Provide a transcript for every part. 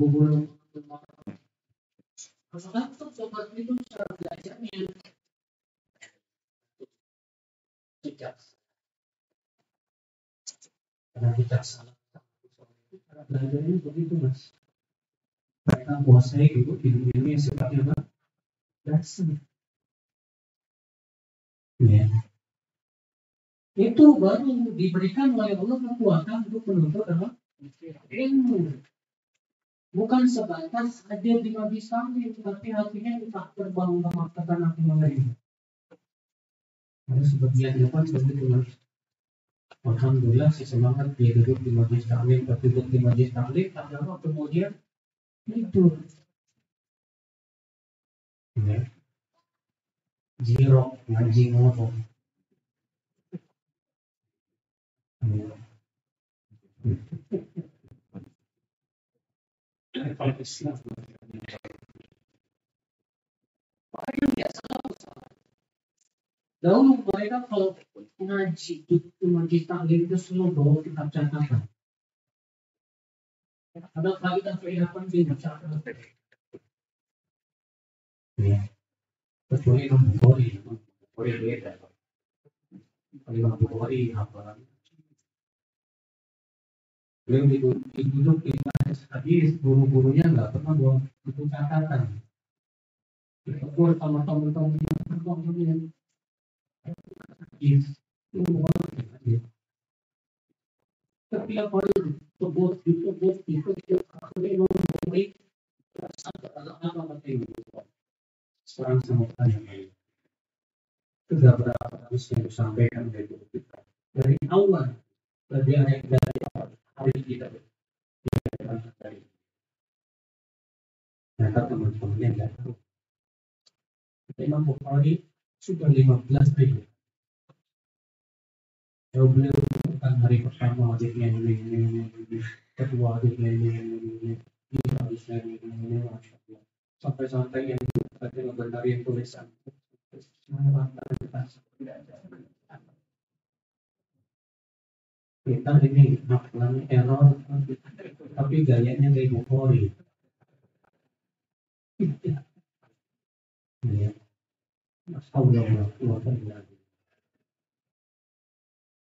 guru Masalah itu sobat itu cara belajarnya sejak karena kita salah cara belajarnya begitu mas. Mereka kuasai itu ilmu-ilmu yang sifatnya apa? dasar. Ya. Itu baru diberikan oleh Allah kekuatan untuk menuntut apa? ilmu bukan sebatas hadir di majlis taklim tapi hatinya tak terbang memaksakan aku lain ada sebagian depan seperti itu Alhamdulillah si semangat dia duduk di majlis taklim duduk di majlis taklim tak lama kemudian? Tidur. Ya. jirok ngaji ngomong. Ya. Yang biasa Dahulu mereka kalau ngaji itu ngaji taklim itu semua bawa kitab catatan. Ada kaidah kaidah di catatan. Ya. Kecuali Imam Bukhari, Bukhari beda. Imam Bukhari apa? Beliau duduk di hadis, guru-gurunya nggak pernah bawa buku catatan. Ditegur sama teman-temannya, teman-temannya. Setiap hari disebut, disebut, Imam Bukhari sampai ada apa penting sekarang sama tanya itu sudah berapa hadis yang disampaikan dari kita dari awal dari ayat dari hari kita Imam Bukhari sudah 15 ribu kalau beliau bukan hari pertama hadisnya ini ini ini ini kedua hadisnya ini ini ini ini hadisnya ini ini ini masya Allah sampai-sampai yang tadi ngebenarin tulisan kita ini hafalan error tapi gayanya kayak Bukhari ya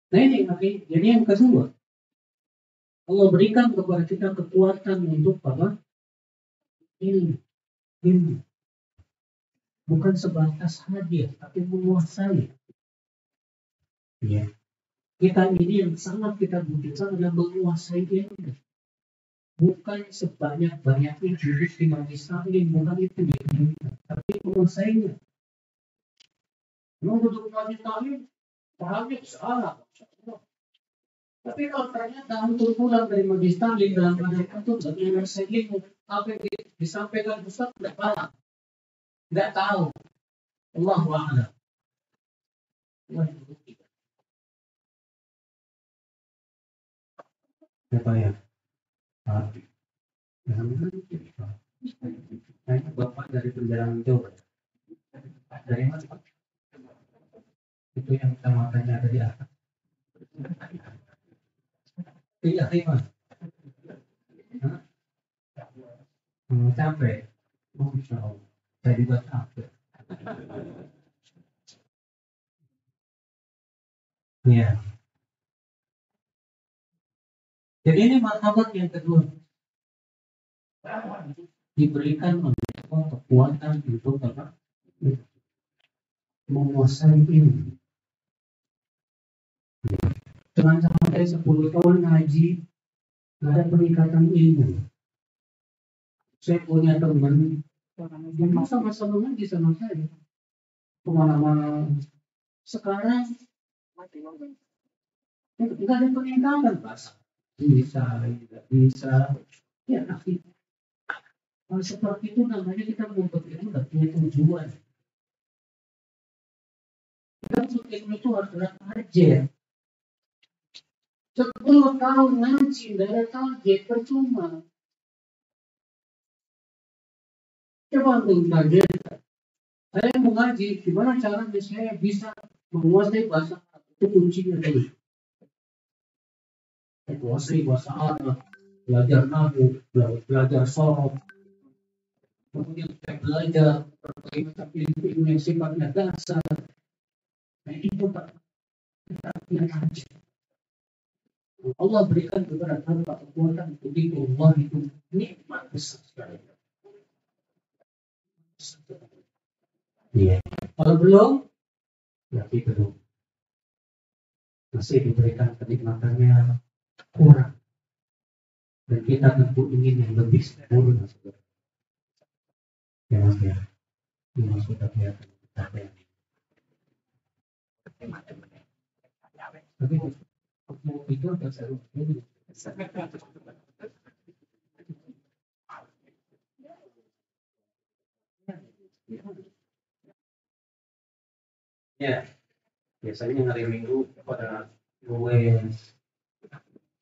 Nah ini makanya jadi yang kedua Allah berikan kepada kita kekuatan untuk apa? Ilmu. Ilmu. Bukan sebatas hadir, tapi menguasai. Ya. Kita ini yang sangat kita butuhkan adalah menguasai ilmu. Bukan sebanyak-banyaknya jurus di majlis taklim, bukan itu yang tapi menguasainya. Duduk majlis taklim, pahamnya salah. Tapi kalau ternyata untuk pulang dari majlis taklim dalam keadaan itu bagaimana saya apa yang disampaikan Ustaz tidak paham, tidak tahu. Allah a'lam. Siapa ya? Saya bapak dari perjalanan jauh. Dari mana Pak? Itu yang kita makannya ada di atas. Tidak terima. Hmm, capek. Oh, Insya Allah. Saya juga capek. Ya. Jadi ini martabat yang kedua. Diberikan oleh kekuatan untuk apa? Menguasai ilmu. Jangan sampai 10 tahun ngaji, nggak ada peningkatan ilmu. Saya punya teman yang sama-sama ngaji sama saya. Ke mana-mana. Sekarang nggak ada peningkatan bahasa. Bisa, tidak bisa. Ya, tapi kalau seperti itu namanya kita menuntut ilmu nggak punya tujuan. Kita menuntut ilmu itu adalah aja. Sepuluh tahun ngaji, nggak ada target, percuma. Coba untuk target. Saya mau ngaji, gimana caranya saya bisa menguasai bahasa? Itu kuncinya dulu. Menguasai bahasa Arab, belajar nabu, belajar sorok, kemudian kita belajar berbagai macam ilmu yang sifatnya dasar. Nah itu kita aja. Allah berikan kepada tanpa kekuatan begitu Allah itu nikmat besar sekali. Iya. Kalau belum, berarti belum. Masih diberikan kenikmatannya kurang. Dan kita tentu ingin yang lebih sempurna. Ya mas ya. Ini sudah kelihatan apa yang tapi itu ada seru Ya, biasanya hari Minggu pada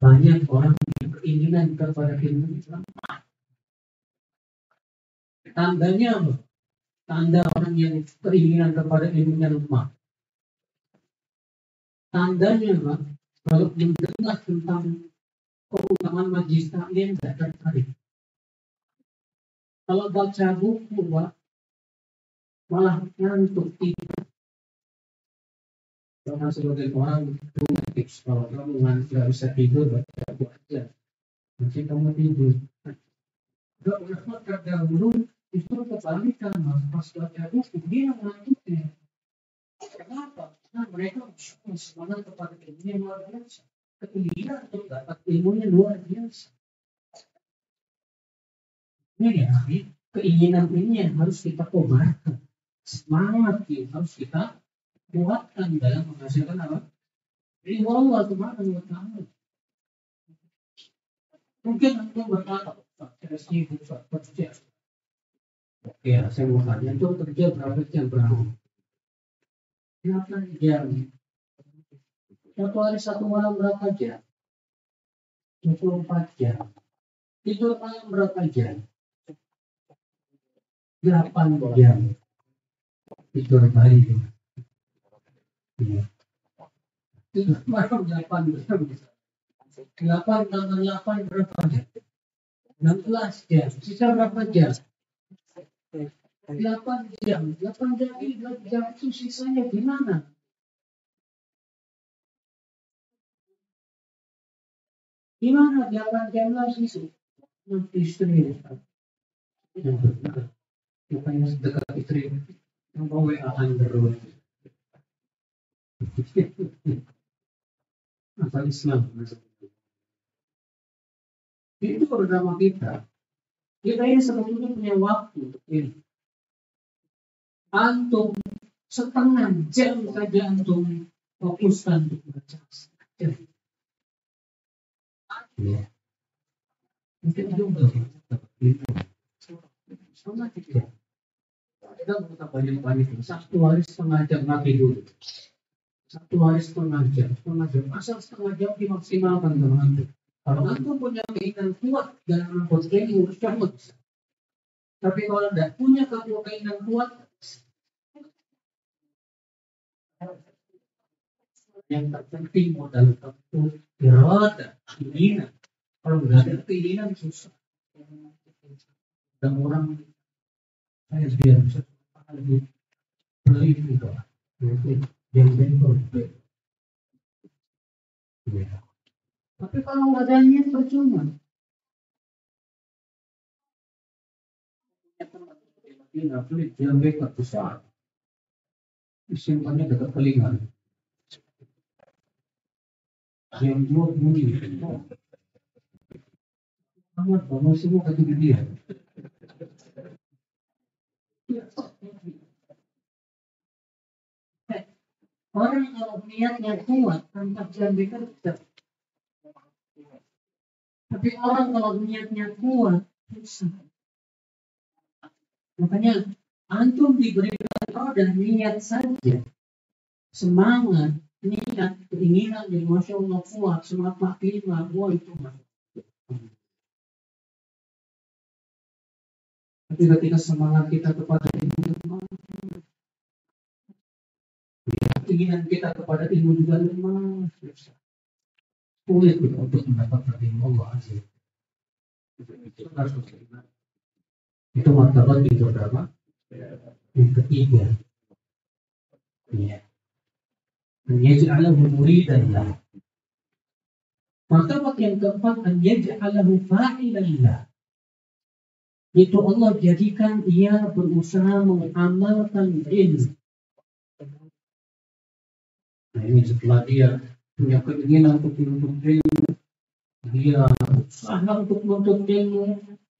banyak orang yang keinginan kepada ilmu Islam tandanya apa? tanda orang yang keinginan kepada ilmunya lemah tandanya apa? kalau mendengar tentang keutamaan majlis taklim tidak tertarik kalau baca buku Pak, malah ngantuk tidur karena sebagai orang punya tips kalau kamu nggak bisa tidur baca buku aja nanti kamu tidur. Gak ulama terdahulu itu kebalikan mas. Pas baca buku dia ngantuknya kenapa? Nah mereka semangat kepada ilmu yang luar biasa. Keinginan untuk dapat ilmunya luar biasa. Ini ya keinginan ini yang harus kita kobarkan. Semangat yang harus kita kuatkan dalam menghasilkan apa? Ilmu Allah Subhanahu wa taala. Mungkin antum berkata, saya sibuk, saya kerja. Oke, saya mau tanya, itu kerja berapa jam berapa? 8 jam. Satu hari satu malam berapa jam? 24 jam. Tidur malam berapa jam? 8 jam. Tidur pagi. Iya. Tidur malam 8 jam. 8 tambah 8 berapa jam? 16 jam. Sisa berapa jam? 8 jam. 8 jam ini 2 jam itu sisanya gimana? Gimana 8 jam lagi sih? Nanti istri yang benar. Bukannya sedekat istri yang bawa WA-an terus. Asal Islam. Itu pertama kita. Kita ini sebetulnya punya waktu ini. Antum setengah jam saja antum fokuskan untuk baca. Ya. Mungkin juga sama kita. Banyak-banyak. Satu hari setengah jam lagi dulu. Satu hari setengah jam, setengah jam. Asal setengah jam dimaksimalkan teman-teman. Kalau antum punya keinginan kuat dalam membuat ilmu, cabut. Tapi kalau tidak punya keinginan kuat, yang terpenting modal itu irada, keinginan. Kalau nggak ada keinginan susah. Dan orang saya biar bisa lebih beli itu. Ya. Tapi kalau nggak ada niat percuma. Pelit, yang dekat besar. Simpannya dekat telinga. Yang dua bunyi. Amat, semua kata dia. Orang kalau niatnya kuat, tanpa jam bekerja, Tapi orang kalau niatnya kuat, susah. Makanya antum diberikan roda niat saja. Semangat, niat, keinginan yang Masya Allah kuat, semangat maklima, wah itu Tapi ketika semangat kita kepada lemah, keinginan kita kepada ilmu juga lemah, sulit untuk mendapatkan ilmu Allah Azza. Itu martabat yang berapa? Yang ketiga. Ya. Yaj'alahu muridan lah. Martabat yang keempat an yaj'alahu fa'ilan lah itu Allah jadikan ia berusaha mengamalkan ilmu. Nah ini setelah dia punya keinginan untuk menuntut ilmu, dia berusaha untuk menuntut ilmu,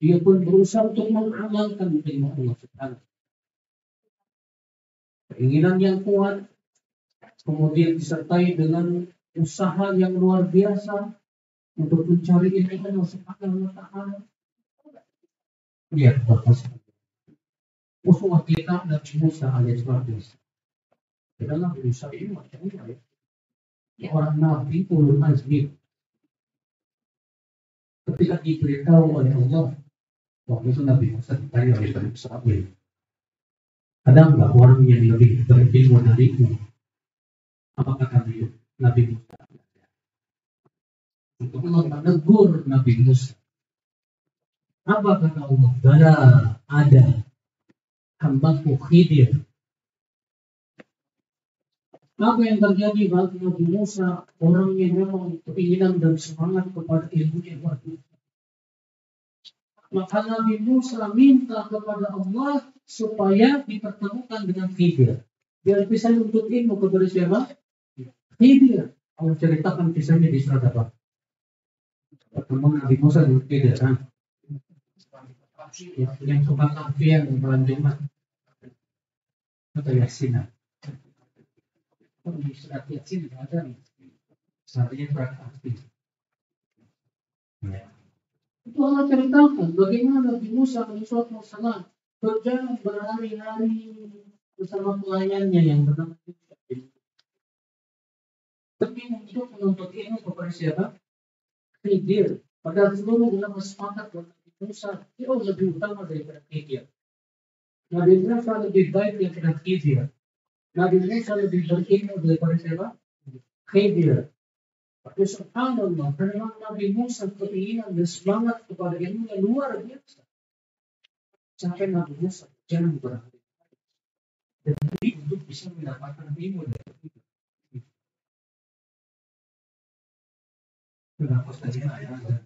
dia pun berusaha untuk mengamalkan ilmu Allah Subhanahu. Keinginan yang kuat, kemudian disertai dengan usaha yang luar biasa untuk mencari ilmu Allah Subhanahu wa taala. Lihat bahas uswah kita Nabi Musa alaihissalam adalah Musa ini macam ya orang Nabi ulul azmi ketika diberitahu oleh Allah waktu itu Nabi Musa ditanya oleh Nabi Israel ada nggak orang yang lebih berilmu darimu apa kata Nabi Nabi Musa untuk Allah menegur Nabi Musa apa kata Allah? Bala ada hambaku Khidir. Apa yang terjadi bagi Nabi Musa, orang yang memang keinginan dan semangat kepada ilmu yang luar Maka Nabi Musa minta kepada Allah supaya dipertemukan dengan Khidir. Biar bisa menuntut ilmu kepada siapa? Khidir. Allah ceritakan kisahnya di surat apa? Pertemuan Nabi Musa dengan Khidir. Yang suka kafe yang bulan Jumat atau Yasin di surat Yasin ada seharusnya surat aktif ya. itu Allah ceritakan bagaimana Nabi Musa alaihissalam berjalan berhari-hari bersama pelayannya yang bernama tapi untuk menuntut ilmu kepada siapa? Khidir. Padahal seluruh ulama sepakat bahwa Musa jauh lebih utama daripada Khidir. Nabi Musa lebih baik daripada Khidir. Now the place of the volcano decorativa creativer. Dus op aandacht, en dan naar die moest en proteïne en dus de luar biasa. Sampai Nabi de biasa, jangan berhenti. Jadi untuk bisa mendapatkan ilmu dari itu. Kenapa saja ada?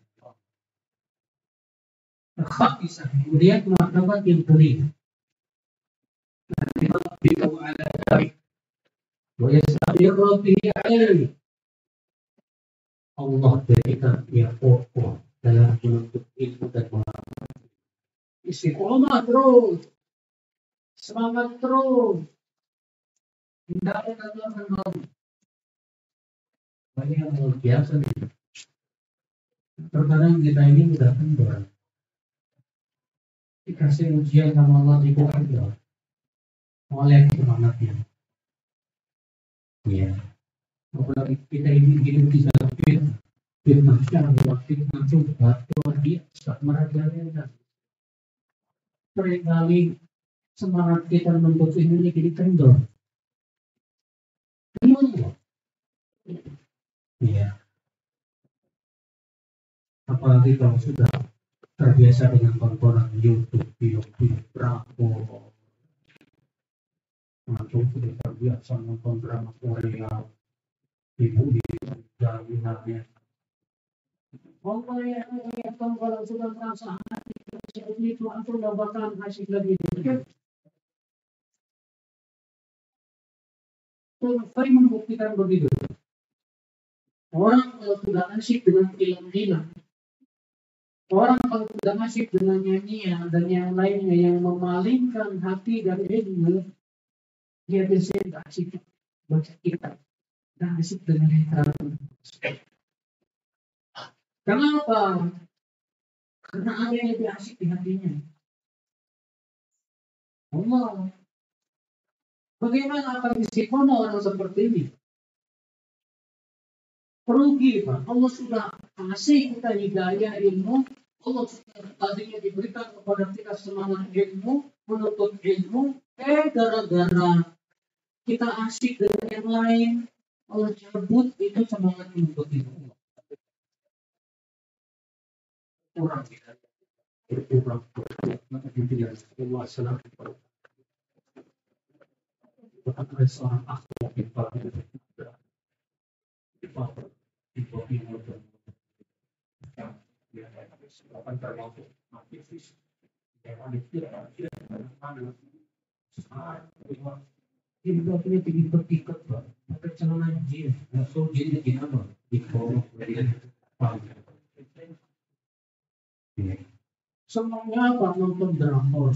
Hak bisa kemudian melakukan yang benar. على ذلك ويستمر به عليه Allah berikan dia kokoh dalam menuntut ilmu dan pengalaman. Istiqomah terus, semangat terus. Tidak ada kata Banyak yang luar biasa nih. Terkadang kita ini mudah kendor dikasih ujian sama Allah di keluarga oleh semangatnya. Ya. Apalagi kita ini hidup di dalam fitnah fitnah syahwat fitnah coba Tuhan biasa merajalela sering kali semangat kita menuntut ini jadi kendor. Iya. Apalagi kalau sudah terbiasa dengan tontonan YouTube, film-film Atau sudah terbiasa nonton drama Korea, ibu di jaringannya. Allah ya Allah kalau sudah merasa hati seperti itu, aku tidak bakalan asik lagi. Survei membuktikan begitu. Orang kalau sudah asik dengan film-film, Orang kalau sudah masih dengan nyanyian dan yang lainnya yang memalingkan hati dan ilmu, dia biasanya asik baca kitab. Dan asik dengan literasi. Kenapa? Karena ada yang lebih asik di hatinya. Allah. Bagaimana akan istiqomah orang seperti ini? Rugi, Pak. Allah sudah kasih kita hidayah ilmu. Allah sudah tadinya diberikan kepada kita semangat ilmu, menuntut ilmu. Eh, gara-gara kita asik dengan yang lain, Allah cabut itu semangat. Kurang. Berkurang. Yang paling Pak. Maka celana jin. Langsung jinnya gimana? Di bawah dari Senangnya apa nonton drakor?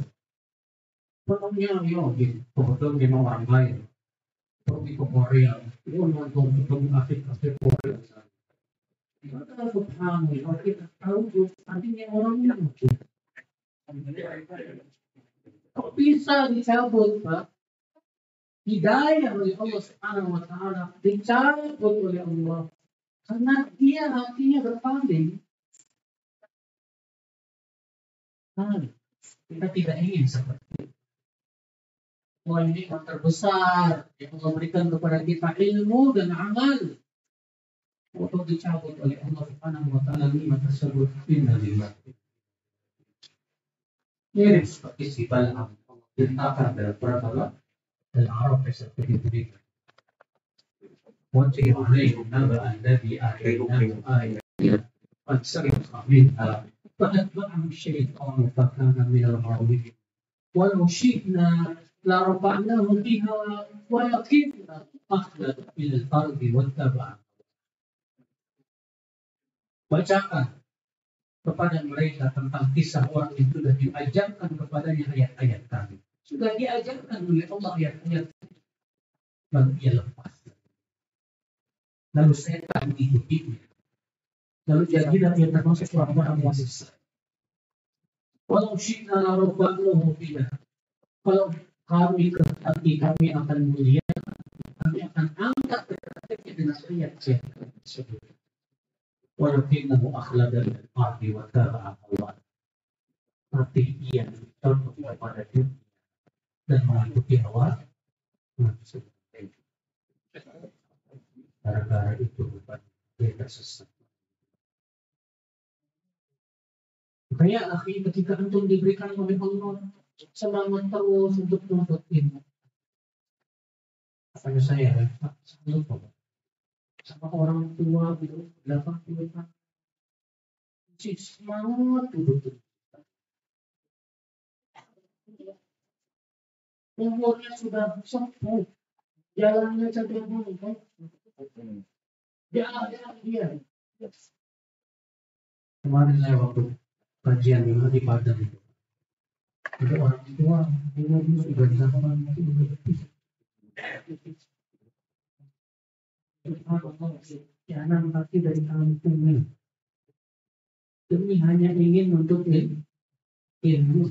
Senangnya ya gitu. Kebetulan memang orang lain. Pergi ke Korea. Itu nonton ketemu asik-asik Korea. Maka subhanallah kita tahu tuh artinya orang yang Kok bisa dicabut, Pak? Hidayah oleh Allah Subhanahu wa taala dicabut oleh Allah karena dia hatinya berpaling. Nah, kita tidak ingin seperti itu. Wah ini yang terbesar yang Allah berikan kepada kita ilmu dan amal. Untuk dicabut oleh Allah Subhanahu wa taala lima tersebut innalillah. Mirip seperti si Bal'am. Diletakkan dalam perkara العرب يستفيد به واتل عليهم نبأ الذي آتيناه آية فانسلخ منها فأتبعه الشيطان فكان من الغاوين ولو شئنا لرفعناه بها ولكنه أخلد إلى الأرض واتبع Bacakan kepada mereka tentang kisah orang yang sudah diajarkan kepadanya ayat-ayat kami. sudah diajarkan oleh Allah ayat-ayat lalu ia lepas. Lalu setan mengikutinya lalu dia termasuk orang-orang yang sesat walau syi'na la rabbanahu bila kalau kami kehendaki kami akan mulia. Kami akan angkat derajatnya dengan ayat tersebut walakinahu akhlada min al-ardi wa taba'a Allah tapi ia contoh kepada dunia dan mengikuti hawa nafsu. Gara-gara itu bukan dia sesat. Makanya akhi ketika antum diberikan oleh Allah semangat terus untuk menuntut ilmu. Apanya saya, Pak, lupa. Sama orang tua gitu, 80 tahun. Semangat dulu umurnya sudah sepuh, jalannya cenderung kan? Jalan dia. Kemarin saya waktu kajian di Padang itu, ada orang tua umurnya sudah delapan jalan kaki dari kampung demi hanya ingin untuk ilmu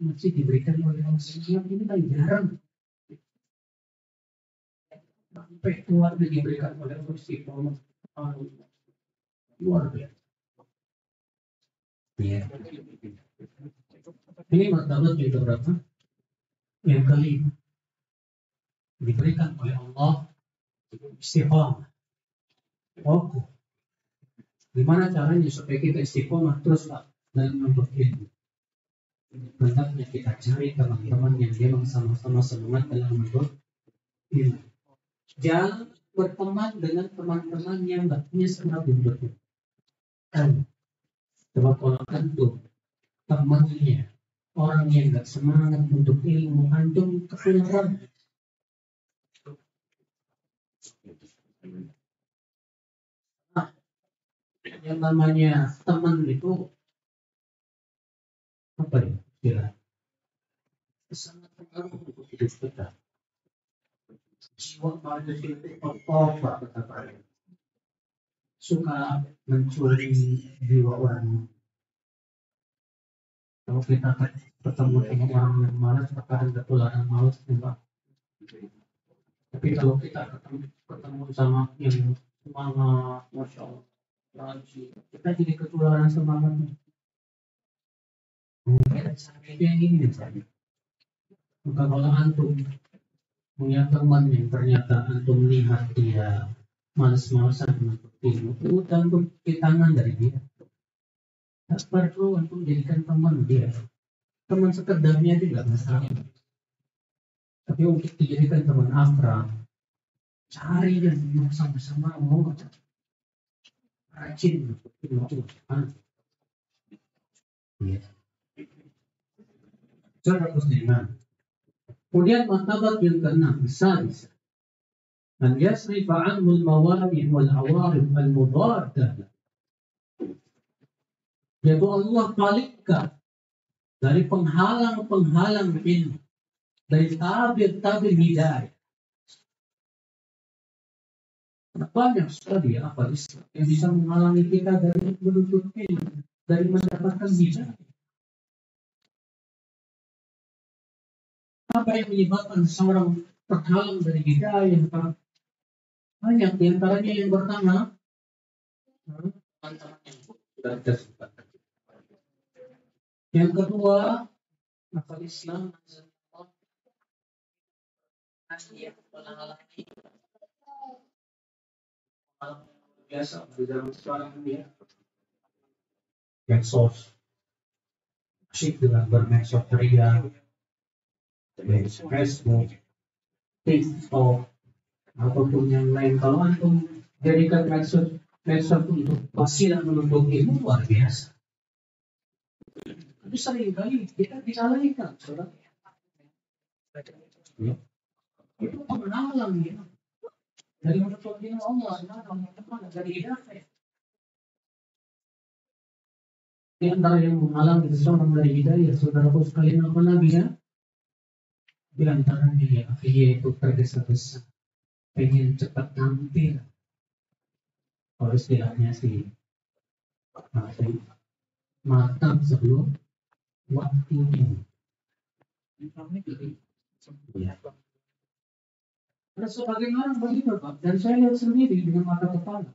masih diberikan oleh Allah SWT ini kan jarang. Sampai keluarga diberikan oleh Allah SWT luar biasa. Ya. ini martabat juga berapa yang kelima. Diberikan oleh Allah istiqomah. Fokus gimana caranya supaya kita istiqomah terus dalam menuntut ilmu hendaknya kita cari teman-teman yang memang sama-sama semangat dalam menuntut ilmu. Jangan berteman dengan teman-teman yang tidak punya semangat untuk kan? Coba kalau antum temannya orang yang tidak semangat untuk ilmu antum ketularan nah, yang namanya teman itu apa ya kira sangat pengaruh untuk hidup kita semua manusia itu apa kata suka mencuri jiwa orang. Kalau kita ketemu dengan orang yang malas, terkadang ketularan malas juga. Tapi kalau kita ketemu, ketemu sama yang semangat, masya Allah, kita jadi ketularan semangat. Mungkin sakitnya ini misalnya. Maka kalau antum punya teman yang ternyata antum lihat dia malas-malasan menuntut ilmu, itu antum tangan dari dia. Tak perlu antum jadikan teman dia. Teman sekedarnya itu nggak masalah. Tapi untuk dijadikan teman akrab, cari dan bersama-sama mau rajin untuk Ya. Cara musliman. Kemudian martabat yang keenam, sadis. An yasrifa anhu al-mawani wal awarif al-mudadah. Yaitu Allah palingkan dari penghalang-penghalang ilmu, dari tabir-tabir hidayah. Banyak sekali apa Islam yang bisa menghalangi kita dari menuntut ilmu, dari mendapatkan hidayah. Apa yang menyebabkan seorang terhalang dari hidayah? Banyak di antaranya yang pertama, yang kedua, akal Islam biasa di dalam sekarang ini asyik dengan bermedsos ceria Facebook TikTok ataupun yang lain. Kalau antum jadikan medsos medsos untuk wasilah menuntut ilmu luar biasa. Tapi sering kali kita disalahkan saudara. Ya. itu penghalang ya. Dari menuntut ilmu Allah dari hidayah di antara yang menghalangi seseorang dari hidayah saudaraku sekalian apa lagi ya di antaranya ya itu tergesa-gesa pengen cepat tampil kalau istilahnya sih masih matang sebelum waktunya ya. Ada sebagian orang begitu Pak, dan saya lihat sendiri dengan mata kepala.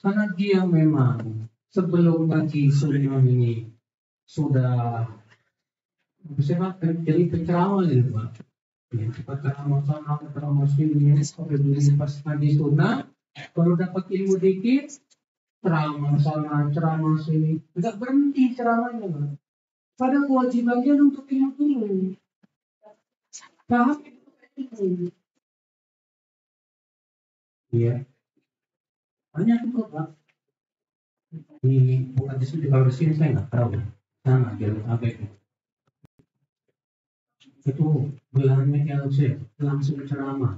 Karena dia memang sebelum lagi sudah ini sudah bisa jadi penceramah gitu Pak. Ya, ceramah sama ceramah sini, sampai dulu pas pagi sunnah, kalau dapat ilmu dikit, ceramah sana, ceramah sini, enggak berhenti ceramahnya Pak. Pada kewajibannya untuk ilmu dulu. Paham? Iya. Banyak itu Pak. Di bukan di sini kalau di sini saya nggak tahu. Sana jalur apa itu. Itu gelarnya LC langsung ceramah.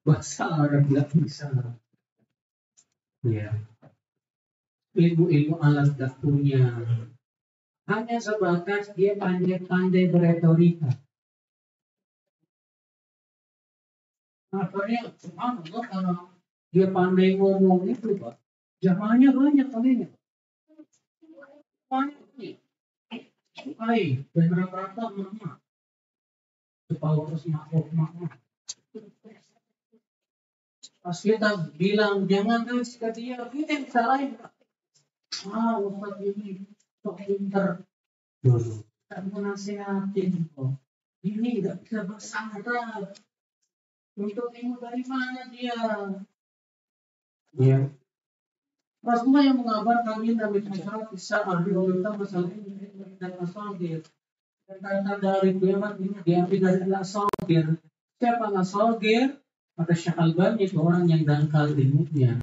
Bahasa Arab nggak bisa. Iya. Ilmu-ilmu alat punya hanya sebatas dia pandai-pandai beretorika. Akhirnya, subhanallah, karena dia pandai ngomong itu, Pak. Jamaahnya banyak kalinya. Banyak Sukai, dan rata-rata mama. Supaya terus makhluk mama. Pas kita bilang, jangan kasih ke dia, kita yang salahin. Ah, Ustaz ini kok pinter. Dulu kan menasihatin kok ini nggak bisa bersandar. Untuk ilmu dari mana dia? Ya Rasulullah yang mengabarkan Nabi Muhammad bisa ambil tentang masalah ini dan asagir dan kata dari kiamat ini diambil dari asagir siapa asagir maka Syekh Albani itu orang yang dangkal ilmunya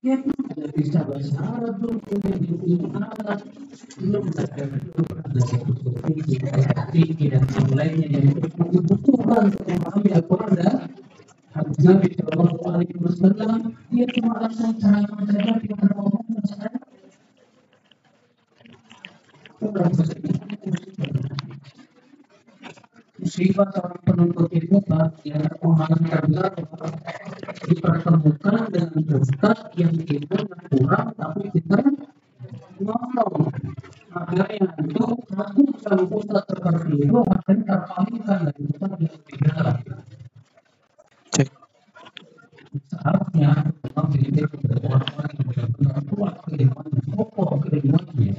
dia pun tidak bisa bahasa Arab belum punya ilmu Arab belum ada dan yang lainnya yang dibutuhkan untuk memahami Al-Quran dan hadis Nabi Shallallahu Alaihi Wasallam dia cuma langsung ceramah saja dengan saja musibah seorang menuntut ilmu yang terbelah dipertemukan dengan ustaz yang kurang tapi kita ngomong. Itu aku sama ustaz seperti itu akhirnya terpalingkan dari ustaz yang beda. Cek. seharusnya memang yang benar-benar kuat keilmuan pokok keilmuannya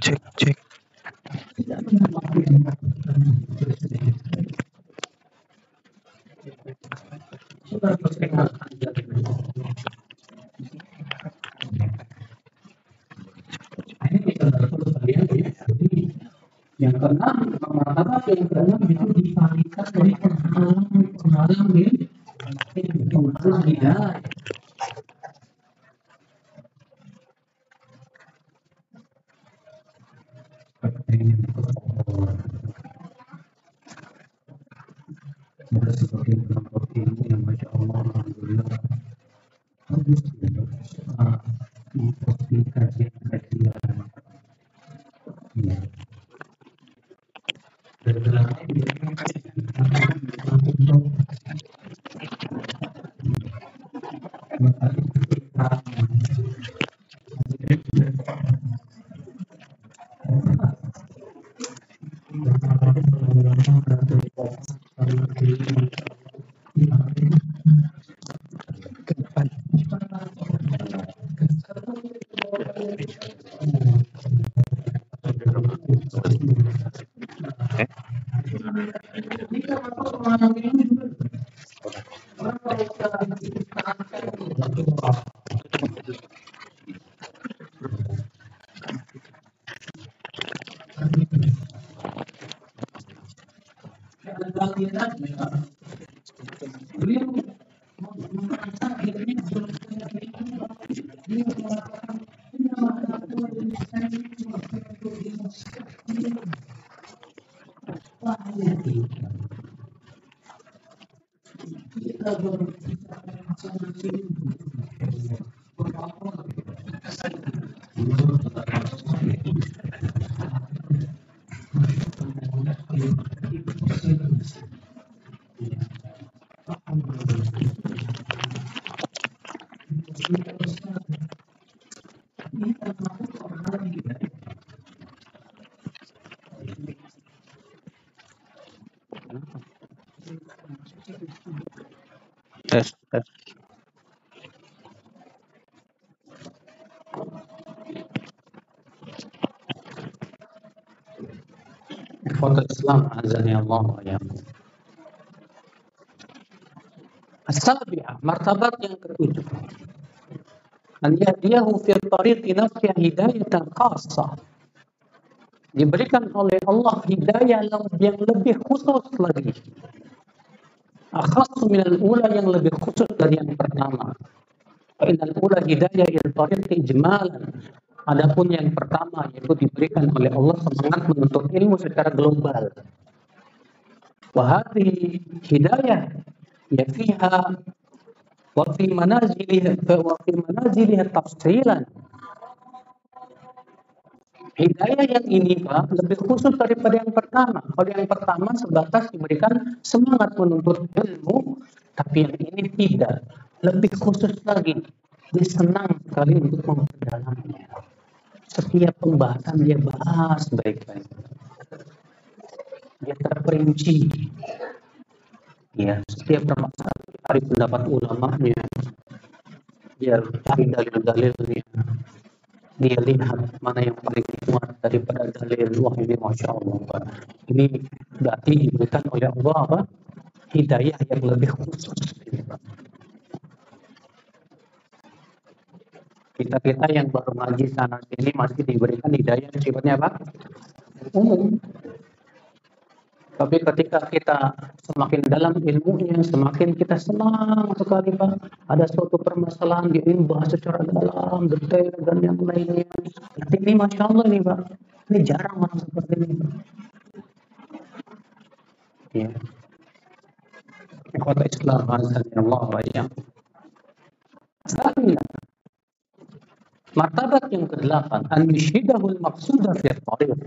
Cek, cek. yang ya keenam martabat yang keenam itu dipalingkan dari penghalang penghalang di penghalang hidayah Ikhwatul Islam azani Allah iyyakum. As-sabi'ah, martabat yang ketujuh. An yahdiyahu fi tariqi nafsihi hidayatan khassa. Diberikan oleh Allah hidayah yang lebih khusus lagi. Akhassu minal ula yang lebih khusus dari yang pertama. Fa'inal ula hidayah il tariqi ijmalan. Adapun yang pertama yaitu diberikan oleh Allah semangat menuntut ilmu secara global. Wahadi hidayah ya fiha wa fi manaziliha wa fi manaziliha tafsilan. Hidayah yang ini Pak lebih khusus daripada yang pertama. Kalau yang pertama sebatas diberikan semangat menuntut ilmu, tapi yang ini tidak. Lebih khusus lagi. Dia senang sekali untuk memperdalamnya. Setiap pembahasan dia bahas baik-baik. Dia terperinci. Ya, setiap permasalahan cari pendapat ulamanya. Dia cari dalil-dalilnya. Dia lihat mana yang paling kuat daripada dalil. Wah ini Masya Allah. Pak. Ini berarti diberikan oleh Allah apa? Hidayah yang lebih khusus. Ini, Pak. Kita-kita yang baru ngaji sana sini masih diberikan hidayah sifatnya apa? Umum. Tapi ketika kita semakin dalam ilmunya, semakin kita senang sekali Pak. Ada suatu permasalahan dia bahas secara dalam, detail dan yang lainnya. Tapi ini Masya Allah nih Pak. Ini jarang orang seperti ini Pak. Ya. Kota Islam, Azza Allah wa Samina. Martabat yang kedelapan, an yushidahul maqsuda fi tariq.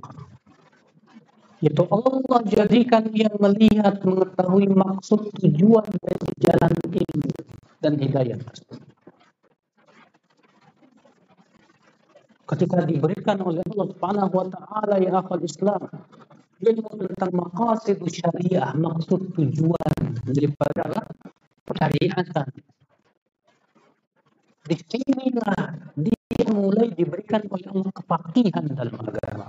Yaitu Allah jadikan dia melihat, mengetahui maksud tujuan dari jalan ini dan hidayah Ketika diberikan oleh Allah Subhanahu wa taala ya akal Islam ilmu tentang maqasid syariah, maksud tujuan daripada syariatan. Di sinilah dia mulai diberikan oleh Allah kepakihan dalam agama.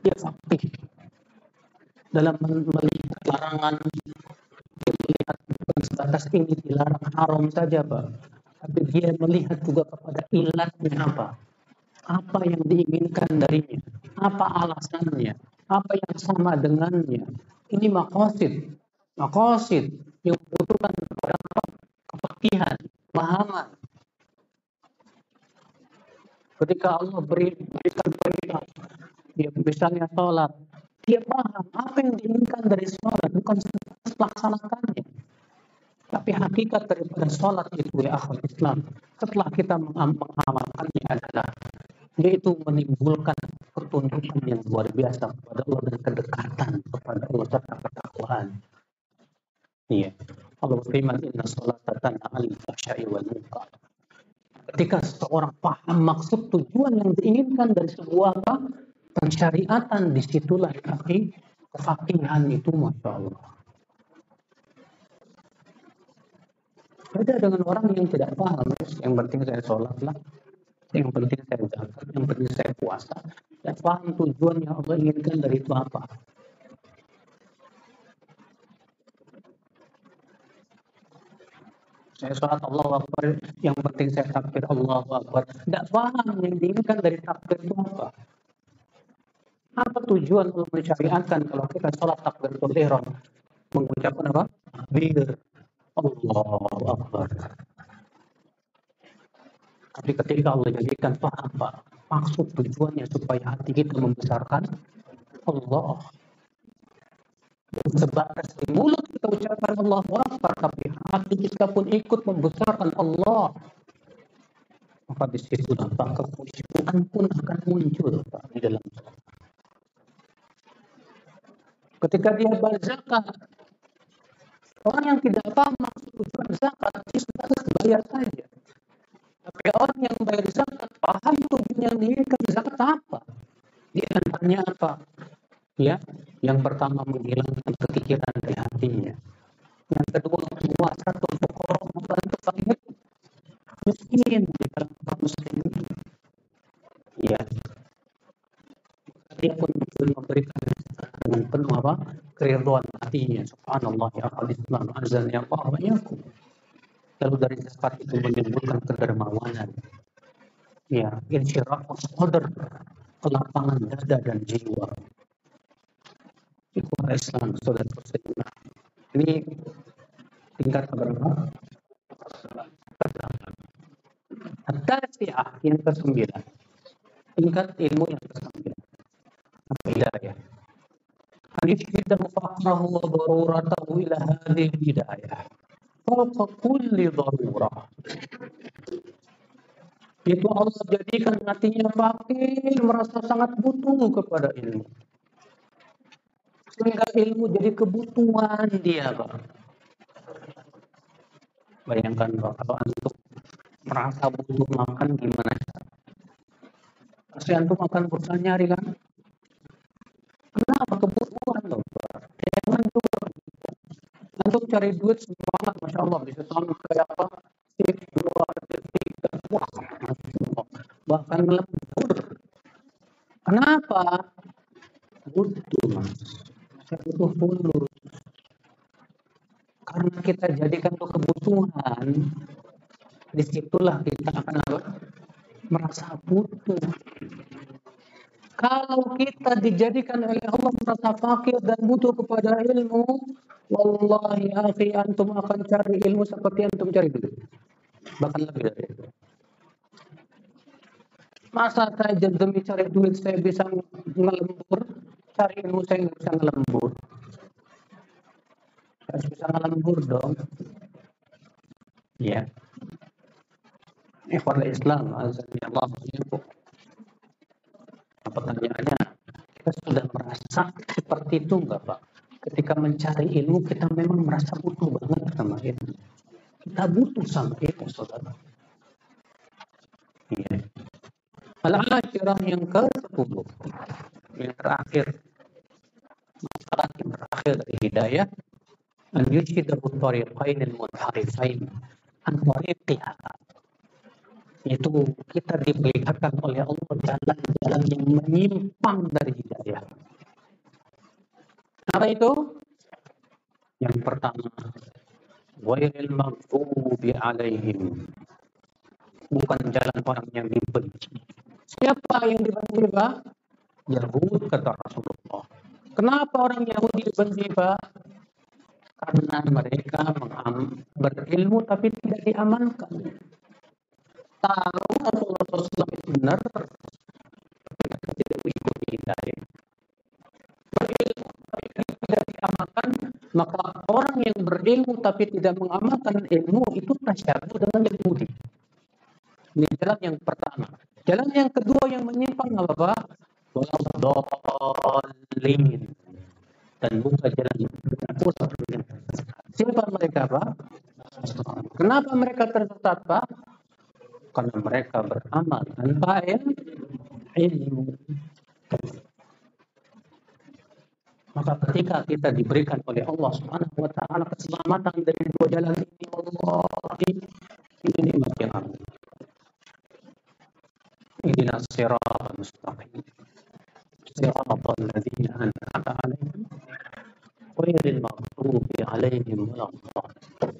Dia fakih dalam melihat larangan, dia melihat bukan sebatas ini dilarang haram saja, Pak. Tapi dia melihat juga kepada ilatnya apa. Apa yang diinginkan darinya. Apa alasannya. Apa yang sama dengannya. Ini makosid. Makosid yang membutuhkan kepada? Kepakihan, pemahaman. Ketika Allah beri, berikan perintah, dia misalnya sholat, dia paham apa yang diinginkan dari sholat, bukan melaksanakannya. Tapi hakikat daripada sholat itu ya akhwat Islam, setelah kita mengamalkannya adalah yaitu menimbulkan ketundukan yang luar biasa kepada Allah dan kedekatan kepada Allah serta ketakwaan. Iya. Allah berfirman inna sholat fahsya'i wal munkar. Ketika seseorang paham maksud tujuan yang diinginkan dari sebuah apa? Pensyariatan di situlah kaki kefakihan itu Masya Allah. Beda dengan orang yang tidak paham, yang penting saya sholat lah, yang penting saya zakat, yang penting saya puasa. Dan paham tujuan yang Allah inginkan dari itu apa. Saya sholat Allah Akbar, yang penting saya takbir Allah Akbar. Tidak paham yang diinginkan dari takbir itu apa. Apa tujuan Allah mensyariatkan kalau kita sholat takbir ihram? Mengucapkan apa? Bir Allah Akbar. Tapi ketika Allah jadikan paham Pak, maksud tujuannya supaya hati kita membesarkan Allah sebatas di mulut kita ucapkan Allah Akbar tapi hati kita pun ikut membesarkan Allah. Maka di situ nampak kekhusyuan pun akan muncul Pak, di dalam ketika dia berzakat orang yang tidak paham maksud tujuan zakat dia sebatas bayar saja. Tapi orang yang bayar zakat paham tujuan yang diinginkan zakat apa? Dia akan tanya apa ya yang pertama menghilangkan kepikiran dari hatinya. Yang kedua puasa untuk fuqara membantu fakir miskin di dalam muslim ya. Dia pun memberikan dengan penuh apa? Keriduan hatinya. Subhanallah ya akal islam azan ya Allah wa lalu dari zakat itu menimbulkan kedermawanan. Ya insyirah sadar kelapangan dada dan jiwa Ikhwan Islam, saudara saudara Ini tingkat berapa? Yang ke-9. Tingkat ilmu yang ke-9. Apa hidayah? Darurah. Itu Allah jadikan hatinya fakir, merasa sangat butuh kepada ilmu sehingga ilmu jadi kebutuhan dia Pak. Bayangkan Pak, kalau antum merasa butuh makan gimana? Pasti antum makan berusaha nyari kan? Kenapa kebutuhan loh Pak? Jangan juga antum cari duit semangat Masya Allah bisa tahun kayak apa? Dua, tiga, wah, bahkan lembur. Kenapa? Butuh mas butuh fulus. Karena kita jadikan itu kebutuhan, di situlah kita akan merasa butuh. Kalau kita dijadikan oleh Allah merasa fakir dan butuh kepada ilmu, wallahi akhi antum akan cari ilmu seperti antum cari dulu. Bahkan lebih dari itu. Masa saya demi cari duit saya bisa ngelembur, cari ilmu saya nggak bisa ngelembur harus bisa ngelembur dong ya Ikhwan Islam, Allah Pertanyaannya, kita sudah merasa seperti itu enggak Pak? Ketika mencari ilmu, kita memang merasa butuh banget sama ilmu. Kita butuh sama ilmu, saudara. Iya. Al-Asyirah yang ke-10. Yang terakhir. Hidayah. An yushidahu tariqain al-munharifain. An tariqiha itu kita diperlihatkan oleh Allah jalan-jalan yang menyimpang dari hidayah. Apa itu? Yang pertama, wailil maghdubi alaihim. Bukan jalan orang yang dibenci. Siapa yang dibenci, Pak? Yahud kata Rasulullah. Kenapa orang Yahudi Pak? Karena mereka berilmu tapi tidak diamankan tahu Rasulullah SAW itu benar tapi tidak mengikuti hidayah berilmu tapi tidak maka orang yang berilmu tapi tidak mengamalkan ilmu itu tasyabuh dengan Yahudi ini jalan yang pertama jalan yang kedua yang menyimpang apa? Waladolin dan buka jalan yang Siapa mereka Pak? Kenapa mereka tersesat Pak? karena mereka beramal tanpa ilmu. Maka ketika kita diberikan oleh Allah Subhanahu wa taala keselamatan dari dua jalan ini Allah ini nikmat yang agung. Ini siratal mustaqim. Siratal ladzina an'amta 'alaihim ghairil maghdubi 'alaihim waladdallin.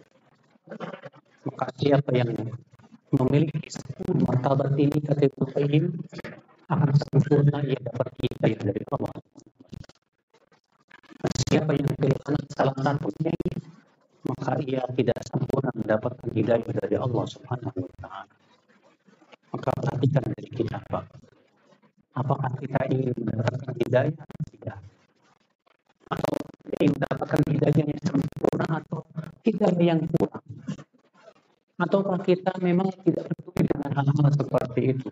Maka siapa yang memiliki sepuluh martabat ini kata Ibnu Qayyim akan sempurna ia dapat hidayah dari Allah. Dan siapa yang kehilangan salah satunya maka ia tidak sempurna mendapatkan hidayah dari Allah Subhanahu wa taala. Maka perhatikan dari kita, Pak. Apakah kita ingin mendapatkan hidayah atau tidak? Atau ingin mendapatkan hidayah yang sempurna atau hidayah yang kurang? Ataukah kita memang tidak peduli dengan hal-hal seperti itu?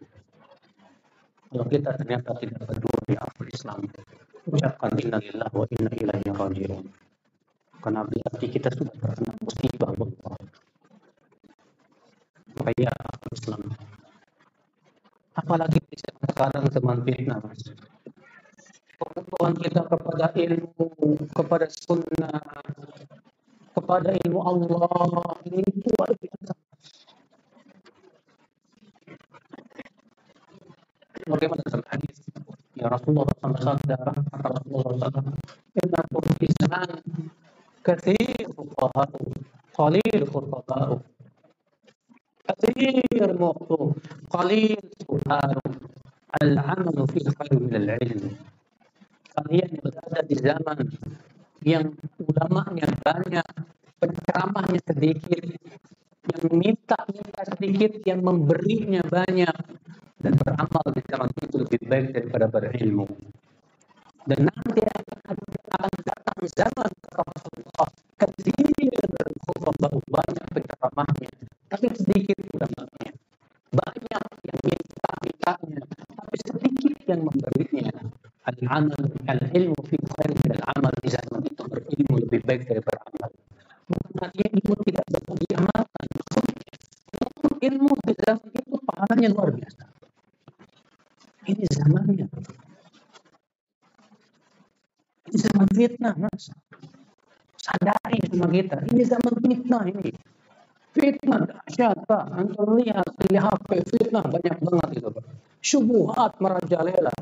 Kalau kita ternyata tidak peduli apa Islam, ucapkan innalillah wa inna ilaihi rajiun. Karena berarti kita sudah terkena musibah Allah. Maka ya Islam. Apalagi sekarang zaman fitnah, Mas. Kebutuhan kita kepada ilmu, kepada sunnah, kepada ilmu Allah ini luar biasa. Bagaimana dalam hadis ya Rasulullah SAW kata Rasulullah SAW Inna zaman kathir fuqaha'u qalil fuqaha'u kathir muqtu qalil al-amalu fi khair min al-ilm kalian berada di zaman yang ulamanya banyak, penceramahnya sedikit, yang minta minta sedikit, yang memberinya banyak, dan beramal di zaman itu lebih baik daripada berilmu. Dan nanti akan datang zaman Rasulullah kecil khutbah banyak penceramahnya, tapi sedikit ulamanya. Banyak yang minta mintanya, tapi sedikit yang memberinya. Al-amal, al-ilmu fi khair min al-amal di zaman itu berilmu lebih baik daripada amal. Bukan ilmu tidak dapat diamalkan. Ilmu di zaman itu pahalanya luar biasa. Ini zamannya. Ini zaman fitnah, mas. Sadari sama kita. Ini zaman fitnah ini. Fitnah dahsyat, Pak. Antum lihat HP fitnah banyak banget itu, Pak. Syubuhat merajalela.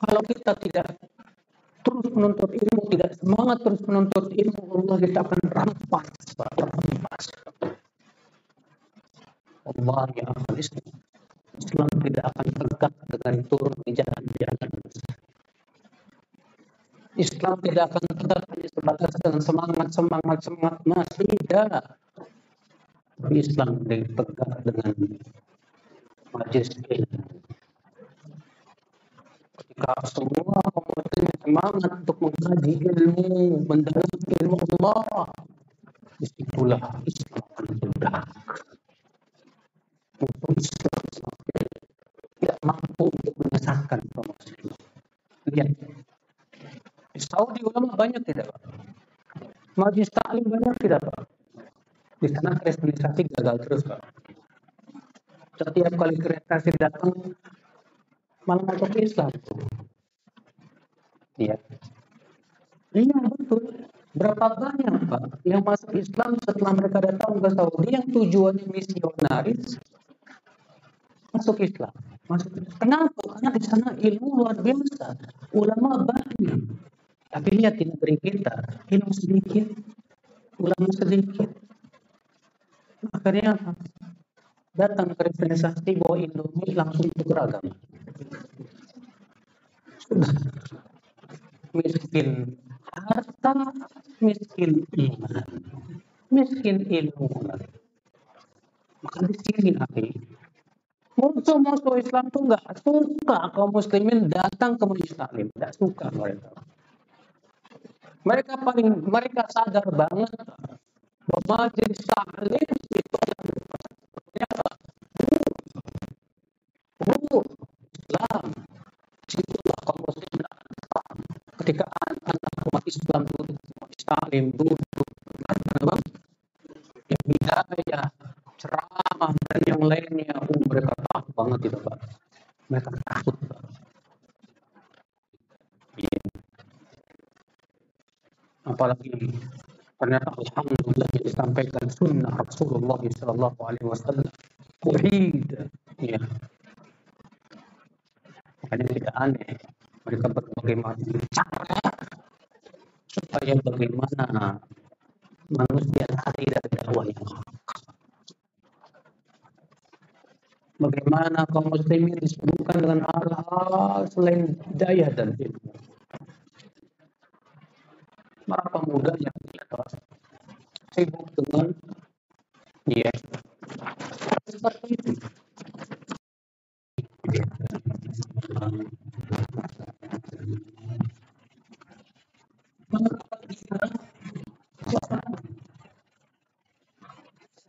Kalau kita tidak terus menuntut ilmu, tidak semangat terus menuntut ilmu, Allah kita akan rampas, rampas. Allah yang akan Islam. Islam tidak akan tegak dengan turun di jalan-jalan. Islam tidak akan tegak hanya sebatas dengan semangat, semangat, semangat, mas tidak. Tapi Islam yang tegak dengan majestik ilmu. Ketika semua kaum semangat untuk mengkaji ilmu, mendalam ilmu Allah, di situlah Islam akan meledak. untuk Islam tidak mampu untuk menyesatkan kaum muslimin. Lihat, di Saudi ulama banyak tidak, Pak? Majlis taklim banyak tidak, Pak? Di sana kristenisasi gagal terus Pak. Setiap kali kristenisasi datang malah masuk Islam. Iya. Iya betul. Berapa banyak Pak yang masuk Islam setelah mereka datang ke Saudi yang tujuannya misionaris masuk Islam. Masuk Kenapa? Karena di sana ilmu luar biasa. Ulama banyak. Tapi lihat di negeri kita, ilmu sedikit, ulama sedikit. Akhirnya? Datang ke representasi bawa Indomie langsung tuker agama. Sudah. Miskin harta, miskin iman, miskin ilmu. Maka di sini akhi, musuh-musuh Islam tuh nggak suka kaum muslimin datang ke taklim, nggak suka mereka. Mereka paling mereka sadar banget bahwa majelis taklim itu adalah ruh Islam. Situlah kaum muslimin akan ketika Islam taklim duduk apa? Ya, ceramah dan yang lainnya, oh, mereka takut banget itu pak. Mereka takut pak. Iya. Apalagi ternyata alhamdulillah disampaikan sunnah Rasulullah Sallallahu Alaihi Wasallam tauhid. Ya. Makanya tidak aneh mereka berbagai macam cara supaya bagaimana manusia lari dari dakwah yang hak. Bagaimana kaum muslimin disibukkan dengan hal-hal selain daya dan ilmu. Para pemuda yang kita sibuk dengan ya seperti itu.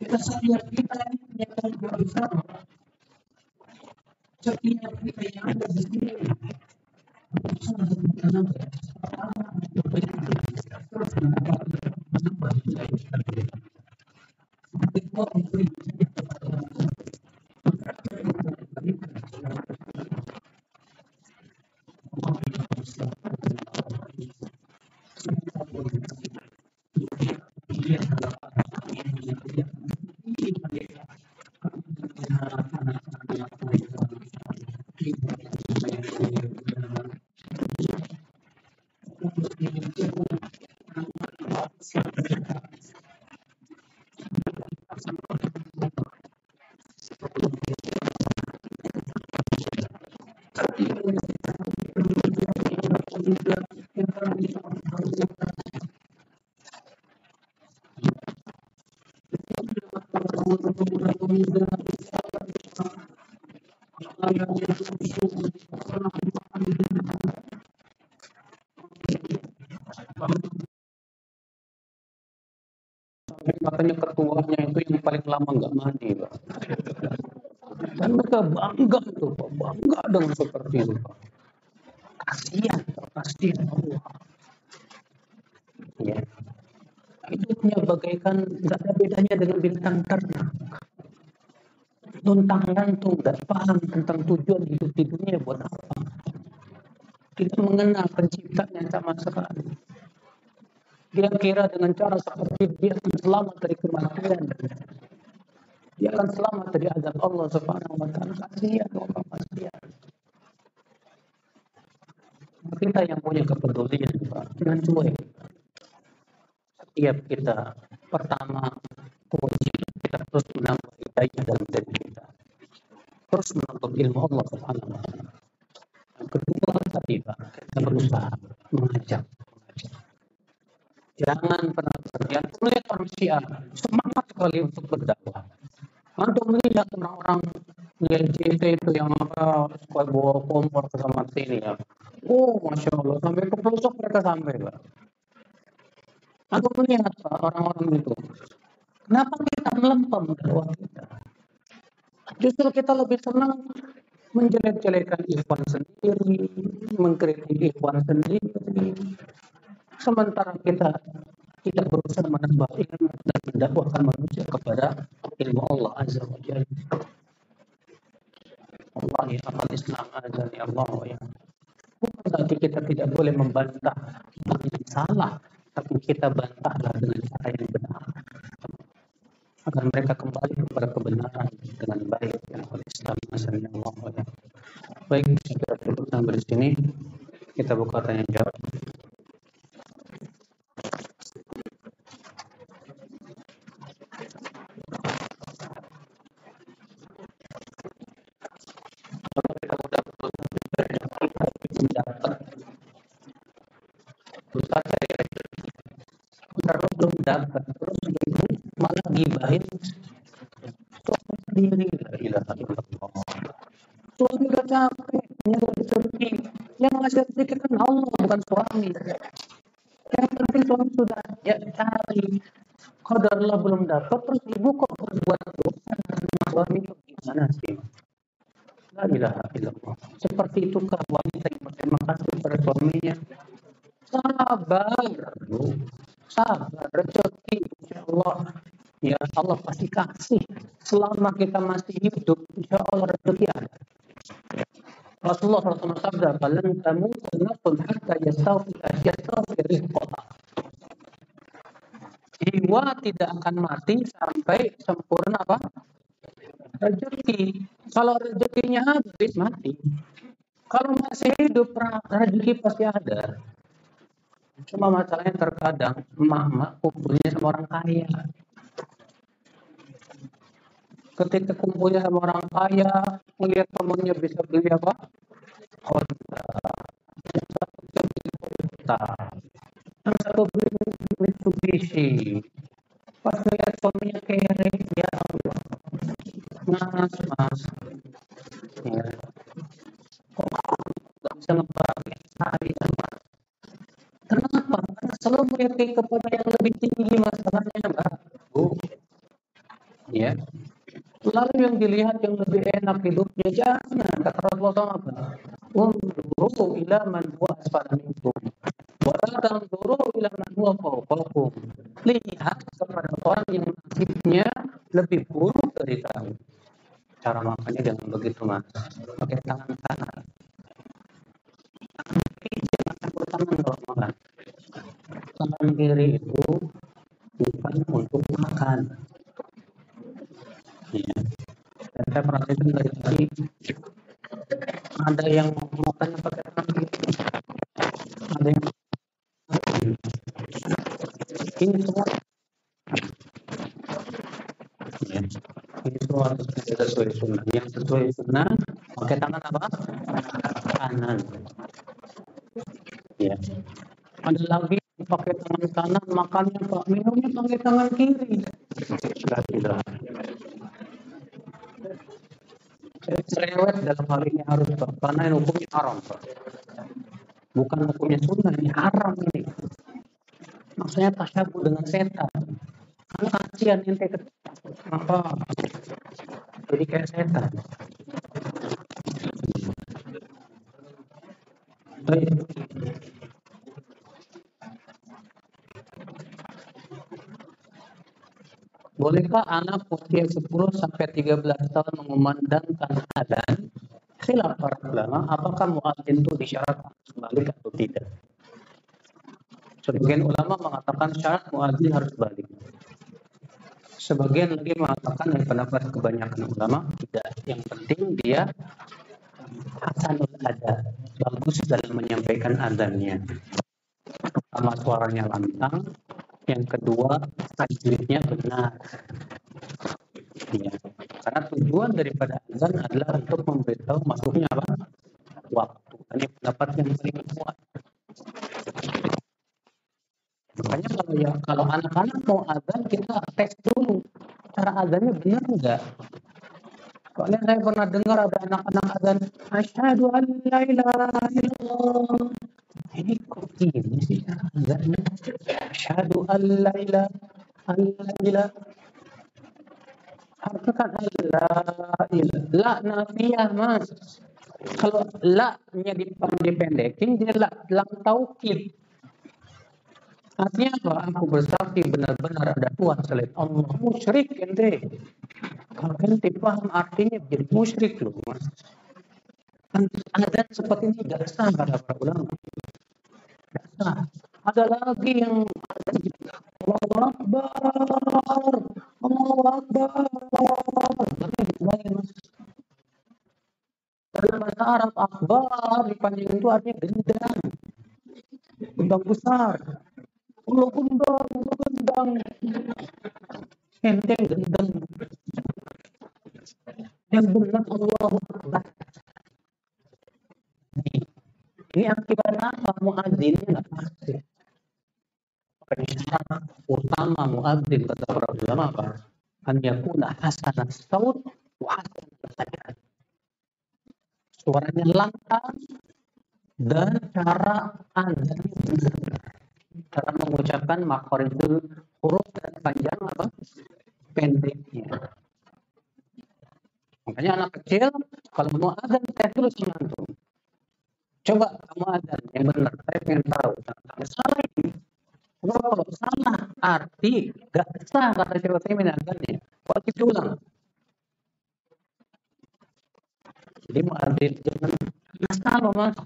Kita setiap kita ini punya tanggung bersama. Setiap kita yang ada di sini salah satu tanam pertama terus menambah menambah seperti orang Sampai katanya ketuanya itu yang paling lama nggak mandi, Pak. Dan mereka bangga itu, Pak. Bangga dengan seperti itu, Pak. Kasihan. Kasihan Allah. Ya. Hidupnya bagaikan nggak ada bedanya dengan bintang ternak. Tuntang gantung, nggak paham tentang tujuan hidup di dunia buat apa. Tidak mengenal penciptanya sama sekali. Dia kira dengan cara seperti dia akan selamat dari kematian. Dia akan selamat dari azab Allah Subhanahu wa taala. Kasihan Allah kasihan. Kita yang punya kepedulian, Pak, jangan cuek. Setiap kita pertama kewajiban kita terus menambah hidayah dalam diri kita. Terus menuntut ilmu Allah Subhanahu wa taala. Yang kedua tadi Pak, kita berusaha mengajak Jangan pernah orang Syiah semangat sekali untuk berdakwah. Antum melihat orang-orang di LJT itu yang apa suka bawa kompor ke sama sini ya. Oh, masya Allah sampai ke pelosok mereka sampai pak. Aku melihat pak orang-orang itu. Kenapa kita melempem dakwah kita? Justru kita lebih senang menjelek-jelekan ikhwan sendiri, mengkritik ikhwan sendiri. Sementara kita tidak berusaha menambah ilmu dan mendakwahkan manusia kepada ilmu Allah Azza wa Jalla. Allah ya amal Islam azani Allah ya. Bukan berarti kita tidak boleh membantah yang salah, tapi kita bantahlah dengan cara yang benar agar mereka kembali kepada kebenaran dengan baik ya Islam azani Allah ya. Baik, saya kira sampai di sini. Kita buka tanya jawab. Kalau kita udah berusaha dapat terus itu malah gibahin suami sendiri suami udah capek nyari rezeki yang ngasih rezeki kan Allah bukan suami yang penting suami sudah ya cari Qadarullah belum dapat terus ibu kok berbuat dosa sama suami gimana sih La ilaha illallah. Seperti itukah wanita yang berterima kasih kepada suaminya? Sabar. Sabar, rezeki insya Allah. Ya Allah pasti kasih. Selama kita masih hidup, insya Allah rezeki ada. Rasulullah SAW sabda, "Falan tamutu nafsun hatta yastawi yastawi rizqaha." Jiwa tidak akan mati sampai sempurna apa? Rezeki. Kalau rezekinya habis mati. Kalau masih hidup rezeki pasti ada. Cuma masalahnya terkadang emak-emak kumpulnya sama orang kaya. Ketika kumpulnya sama orang kaya, melihat temannya bisa beli apa? Yang satu beli Mitsubishi. Pas melihat suaminya kere, ya Allah. Mas, mas. Ya. Kok nggak bisa ngebahagiain saya, mas? Kenapa? Karena selalu melihat kepada yang lebih tinggi masalahnya, Mbak. Bu. Ya. Lalu yang dilihat yang lebih enak hidupnya jangan kata Rasulullah? Unzuru ila man huwa asfala minkum. Wa la tanzuru Lihat kepada orang yang nasibnya lebih buruk dari kamu. Cara makannya jangan begitu mas. Pakai tangan kanan. Jangan campur tangan kalau makan. Tangan kiri itu bukan untuk makan. Ya. Dan saya perhatikan dari tadi ada yang makannya pakai tangan kiri. Ada yang ini semua ya. ini semua harus sesuai sunnah yang sesuai sunnah pakai tangan apa kanan ya ada lagi pakai tangan kanan makannya pak minumnya pakai tangan kiri sudah tidak cerewet dalam hal ini harus pak karena hukumnya haram pak bukan hukumnya sunnah ini haram ini maksudnya tasyabuh dengan setan karena kasihan ente ke apa jadi kayak setan Baik. Bolehkah anak usia 10 sampai 13 tahun mengumandangkan adzan? Khilaf para ulama, apakah muadzin itu disyaratkan balik atau tidak? Sebagian ulama mengatakan syarat muadzin harus balik. Sebagian lagi mengatakan yang pendapat kebanyakan ulama tidak. Yang penting dia hasanul ada, bagus dalam menyampaikan adzannya. Pertama suaranya lantang, yang kedua tajwidnya benar. Ya. Karena tujuan daripada azan adalah untuk memberitahu masuknya apa? Waktu. Ini pendapat yang paling kuat. Makanya kalau ya kalau anak-anak mau azan kita tes dulu cara azannya benar enggak. Soalnya saya pernah dengar ada anak-anak azan asyhadu an la ilaha illallah. Ini kok gini sih cara azannya? Asyhadu an la ilaha an la ilaha Harfikan la ilah. La nafiyah mas. Kalau la-nya dipendekin, dia la lam taukid. Artinya apa? Aku bersaksi benar-benar ada Tuhan selain Allah. Musyrik ente. Kalau ente paham artinya jadi musyrik loh mas. Adat seperti ini gak sah kata para ulama. Gak sah. Ada lagi yang Allahu Akbar, Allahu Akbar. Tapi lagi mas. Dalam bahasa Arab akbar dipanjang itu artinya gendang. Gendang besar. Allah gendang, Allah gendang. Enteng gendang. Yang benar Allah Akbar. Ini akibat apa? Muadzinnya nggak pasti. Syarat utama muadzin kata para ulama apa? An yakuna hasanah saut wa hasanah Suaranya lantang dan cara azannya benar. Cara mengucapkan itu huruf dan panjang apa? Pendeknya. Makanya anak kecil kalau mau azan saya terus mengantuk. Coba kamu ada yang benar, saya pengen tahu. Kamu salah ini. Kalau salah arti gak sah kata Syekh Utsaimin adanya. Waktu ulang. Jadi muadzin jangan salah mas.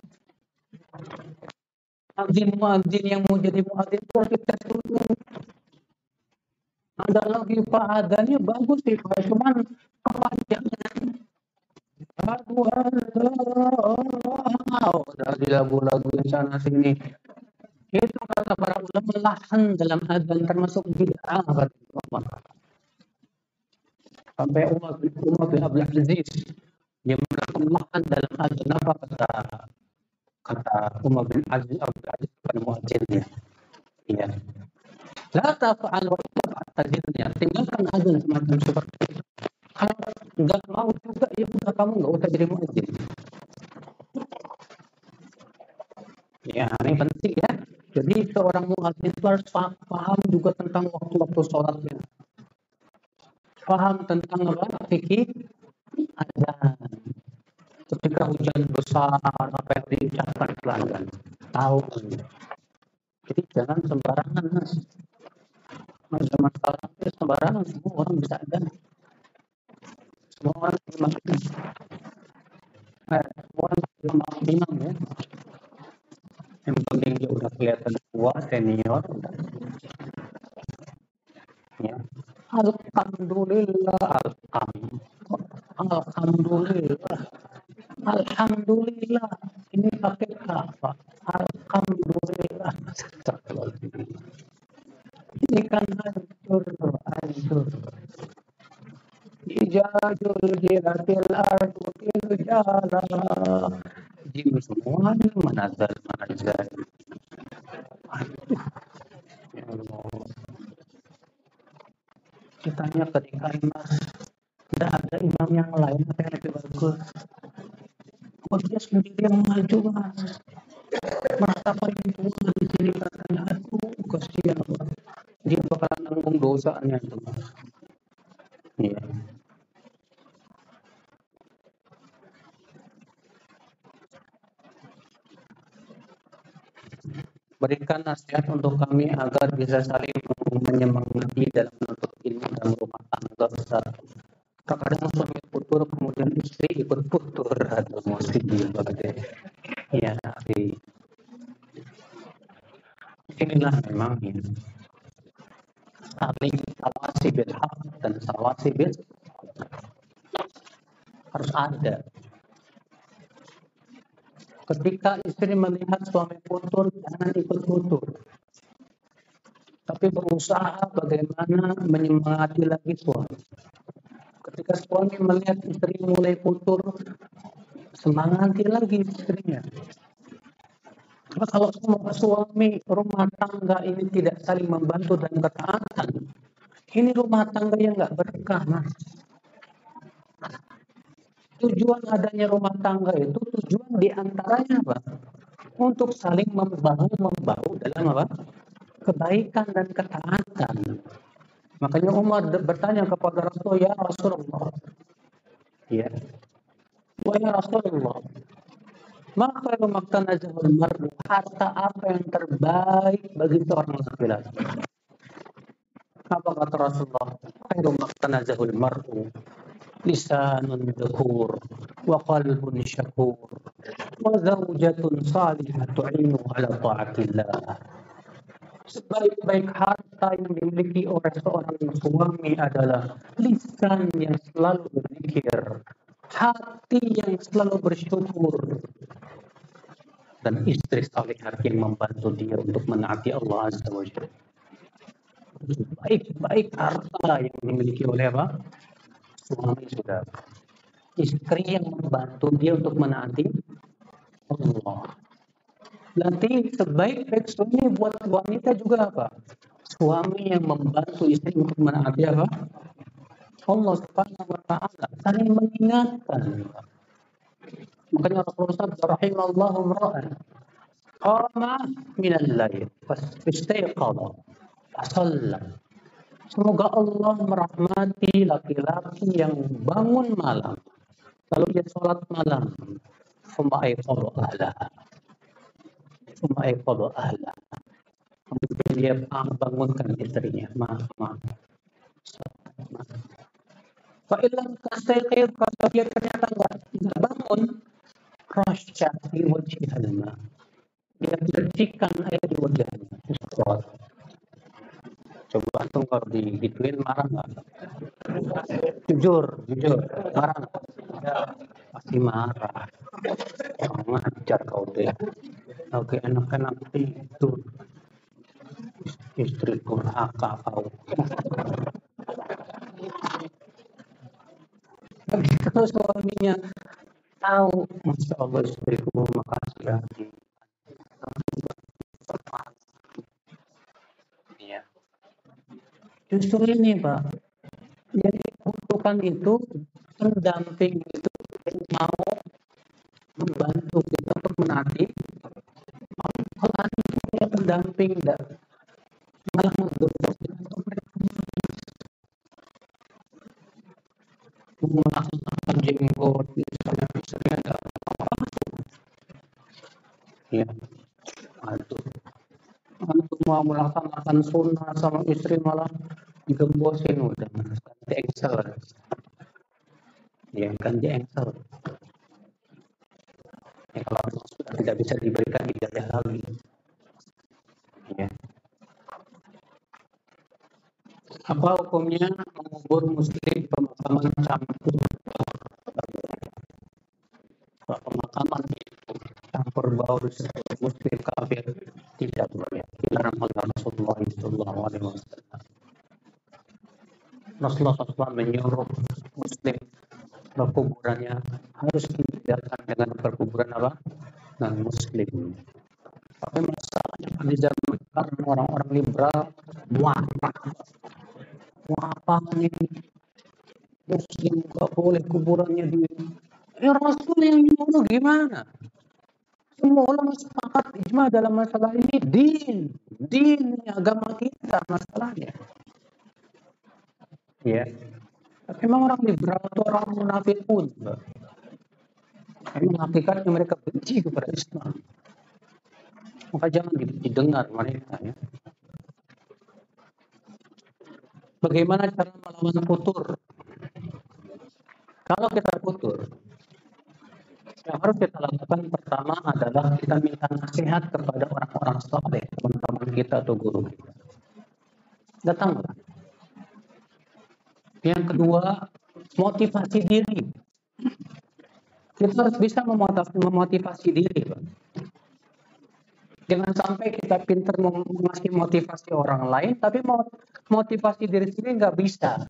Muadzin muadzin yang mau jadi muadzin itu harus kita dulu. Ada lagi pak adanya bagus sih, cuman kepanjangan Aduh, oh, udah di lagu-lagu sana sini. Itu kata para ulama lahan dalam adzan termasuk bid'ah Sampai Umar bin Umar bin Abdul Aziz yang melakukan lahan dalam adzan apa kata kata Umar bin Aziz Abdul Aziz kepada muadzinnya. Iya. La tafa'al wa tafa'al Tinggalkan adzan semacam seperti itu. Kalau nggak mau juga ya udah kamu nggak usah jadi muadzin. Ya, ini penting ya. Jadi seorang muadzin itu harus paham juga tentang waktu-waktu sholatnya. Paham tentang apa? Fikih ada. Ketika hujan besar, apa yang diucapkan pelanggan. Tahu. Jadi jangan sembarangan, mas. Mas zaman sekarang sembarangan, semua orang bisa ada. Semua orang imam eh, semua orang imam, imam ya. Yang penting dia udah kelihatan tua senior udah. Ya. Alhamdulillah. Alhamdulillah Alhamdulillah Alhamdulillah ini pakai apa? Alhamdulillah. Ini kan hancur hancur. Ijazul jiratil ardu Jin semuanya menazal menazal Ya Allah Kitanya ketika mas Tidak ada imam yang lain Apa yang lebih bagus Oh dia sendiri yang maju mas Merasa paling tua di katanya Aduh kasihan Dia bakalan nanggung dosanya itu Iya Berikan nasihat untuk kami agar bisa saling menyemangati dalam menuntut ilmu dan rumah tangga besar. Terkadang suami putur, kemudian istri ikut putur atau musik begitu. Ya, tapi inilah memang ini. Saling sawasi bil dan sawasi bil harus ada Ketika istri melihat suami kotor, jangan ikut kotor. Tapi berusaha bagaimana menyemangati lagi suami. Ketika suami melihat istri mulai kotor, semangati lagi istrinya. Karena kalau semua suami rumah tangga ini tidak saling membantu dan ketaatan, ini rumah tangga yang nggak berkah, mas. Tujuan adanya rumah tangga itu tujuan di antaranya apa? Untuk saling membahu membahu dalam apa? Kebaikan dan ketaatan. Makanya Umar bertanya kepada Rasul, ya Rasulullah, ya, wahai Rasulullah, maka yang maktanazahul mar'u harta apa yang terbaik bagi seorang laki-laki? Apa kata Rasulullah? Khairu maktanazahul mar'u lisanun dhukur wa qalbun syakur wa zawjatun salihah tu'inu ala ta'atillah. Sebaik-baik harta yang dimiliki oleh seorang suami adalah lisan yang selalu berzikir, hati yang selalu bersyukur, dan istri salihah yang membantu dia untuk menaati Allah Azza wa. Baik-baik harta yang dimiliki oleh apa? Suami sudah. Istri yang membantu dia untuk menaati Allah. Nanti sebaik-baik suami buat wanita juga apa? Suami yang membantu istri untuk menaati apa? Allah Subhanahu wa taala saling mengingatkan. Makanya Rasulullah SAW rahimallahu ra'an qama min al-lail fastayqadha. Semoga Allah merahmati laki-laki yang bangun malam lalu dia sholat malam. Summa ayqadha ayqadha ahla. Kemudian dia bangunkan istrinya. Kalau dia ternyata nggak bangun, rasya di Dia air di wajahnya. Coba antum kalau digituin marah? Jujur, jujur, marah? Pasti marah. Ngajar kau deh. Oke, enak-enak tidur. Istri durhaka kau. Kalau suaminya tahu, Masya Allah istriku makasih ya. Iya. Justru ini Pak, yang dibutuhkan itu pendamping itu mau membantu kita untuk menaati kalau ada punya pendamping dan malah misalnya misalnya ada apa ya aduh antum mau melaksanakan sunnah sama istri malah digembosin. Udah ganti engsel ya ganti engsel ya, kalau sudah tidak bisa diberikan ijazah lagi ya apa hukumnya mengubur muslim pemakaman campur pemakaman campur baur muslim kafir? Tidak boleh. Oleh Rasulullah Sallallahu Alaihi Wasallam. Rasulullah SAW menyuruh muslim perkuburannya harus dibedakan dengan perkuburan apa? Non muslim. Tapi masalahnya di zaman orang-orang liberal apa ini muslim gak boleh kuburannya di ya Rasul yang nyuruh gimana? Semua ulama sepakat ijma dalam masalah ini din, din agama kita masalahnya. Ya, tapi memang orang liberal itu orang munafik pun. Memang hakikatnya mereka benci kepada Islam. Maka jangan didengar mereka ya. Bagaimana cara melawan futur? Kalau kita futur, yang harus kita lakukan pertama adalah kita minta nasihat kepada orang-orang soleh, teman-teman kita atau guru kita. Datanglah yang kedua, motivasi diri. Kita harus bisa memotivasi diri. Jangan sampai kita pintar mengasih motivasi orang lain, tapi motivasi diri sendiri nggak bisa.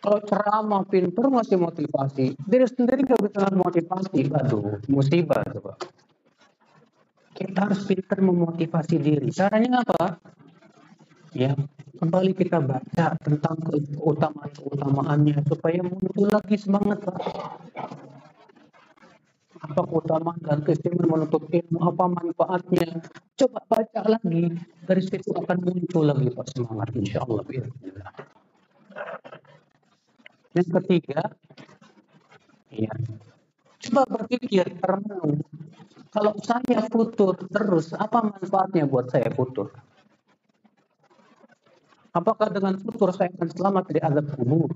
Kalau ceramah pintar ngasih motivasi, diri sendiri nggak bisa motivasi, aduh musibah coba. Kita harus pintar memotivasi diri. Caranya apa? Ya, kembali kita baca tentang keutamaan-keutamaannya supaya muncul lagi semangat Pak. Apa keutamaan dan keistimewaan menuntut ilmu? Apa manfaatnya? Coba baca lagi. Dari situ akan muncul lagi Pak semangat insya Allah. Yang ketiga, ya, coba berpikir termenung. Kalau saya futur terus, apa manfaatnya buat saya futur? Apakah dengan futur saya akan selamat dari azab kubur?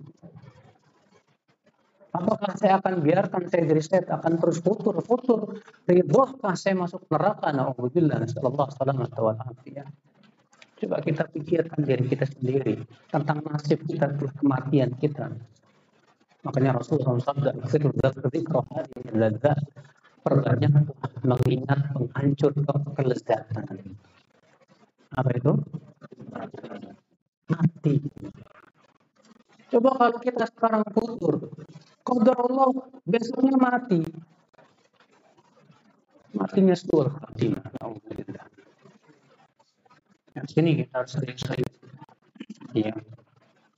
Apakah saya akan biarkan saya diri saya akan terus futur futur ridhohkah saya masuk neraka naudzubillah nasallallahu alaihi wasallam Coba kita pikirkan diri kita sendiri tentang nasib kita setelah kematian kita. Makanya Rasulullah SAW firul dzikra hadhihi ladzat perbanyak mengingat penghancur kelezatan. Apa itu? Mati. Coba kalau kita sekarang futur, Qadar Allah besoknya mati. Matinya. Alhamdulillah. Yang sini kita harus sering-sering. Ya.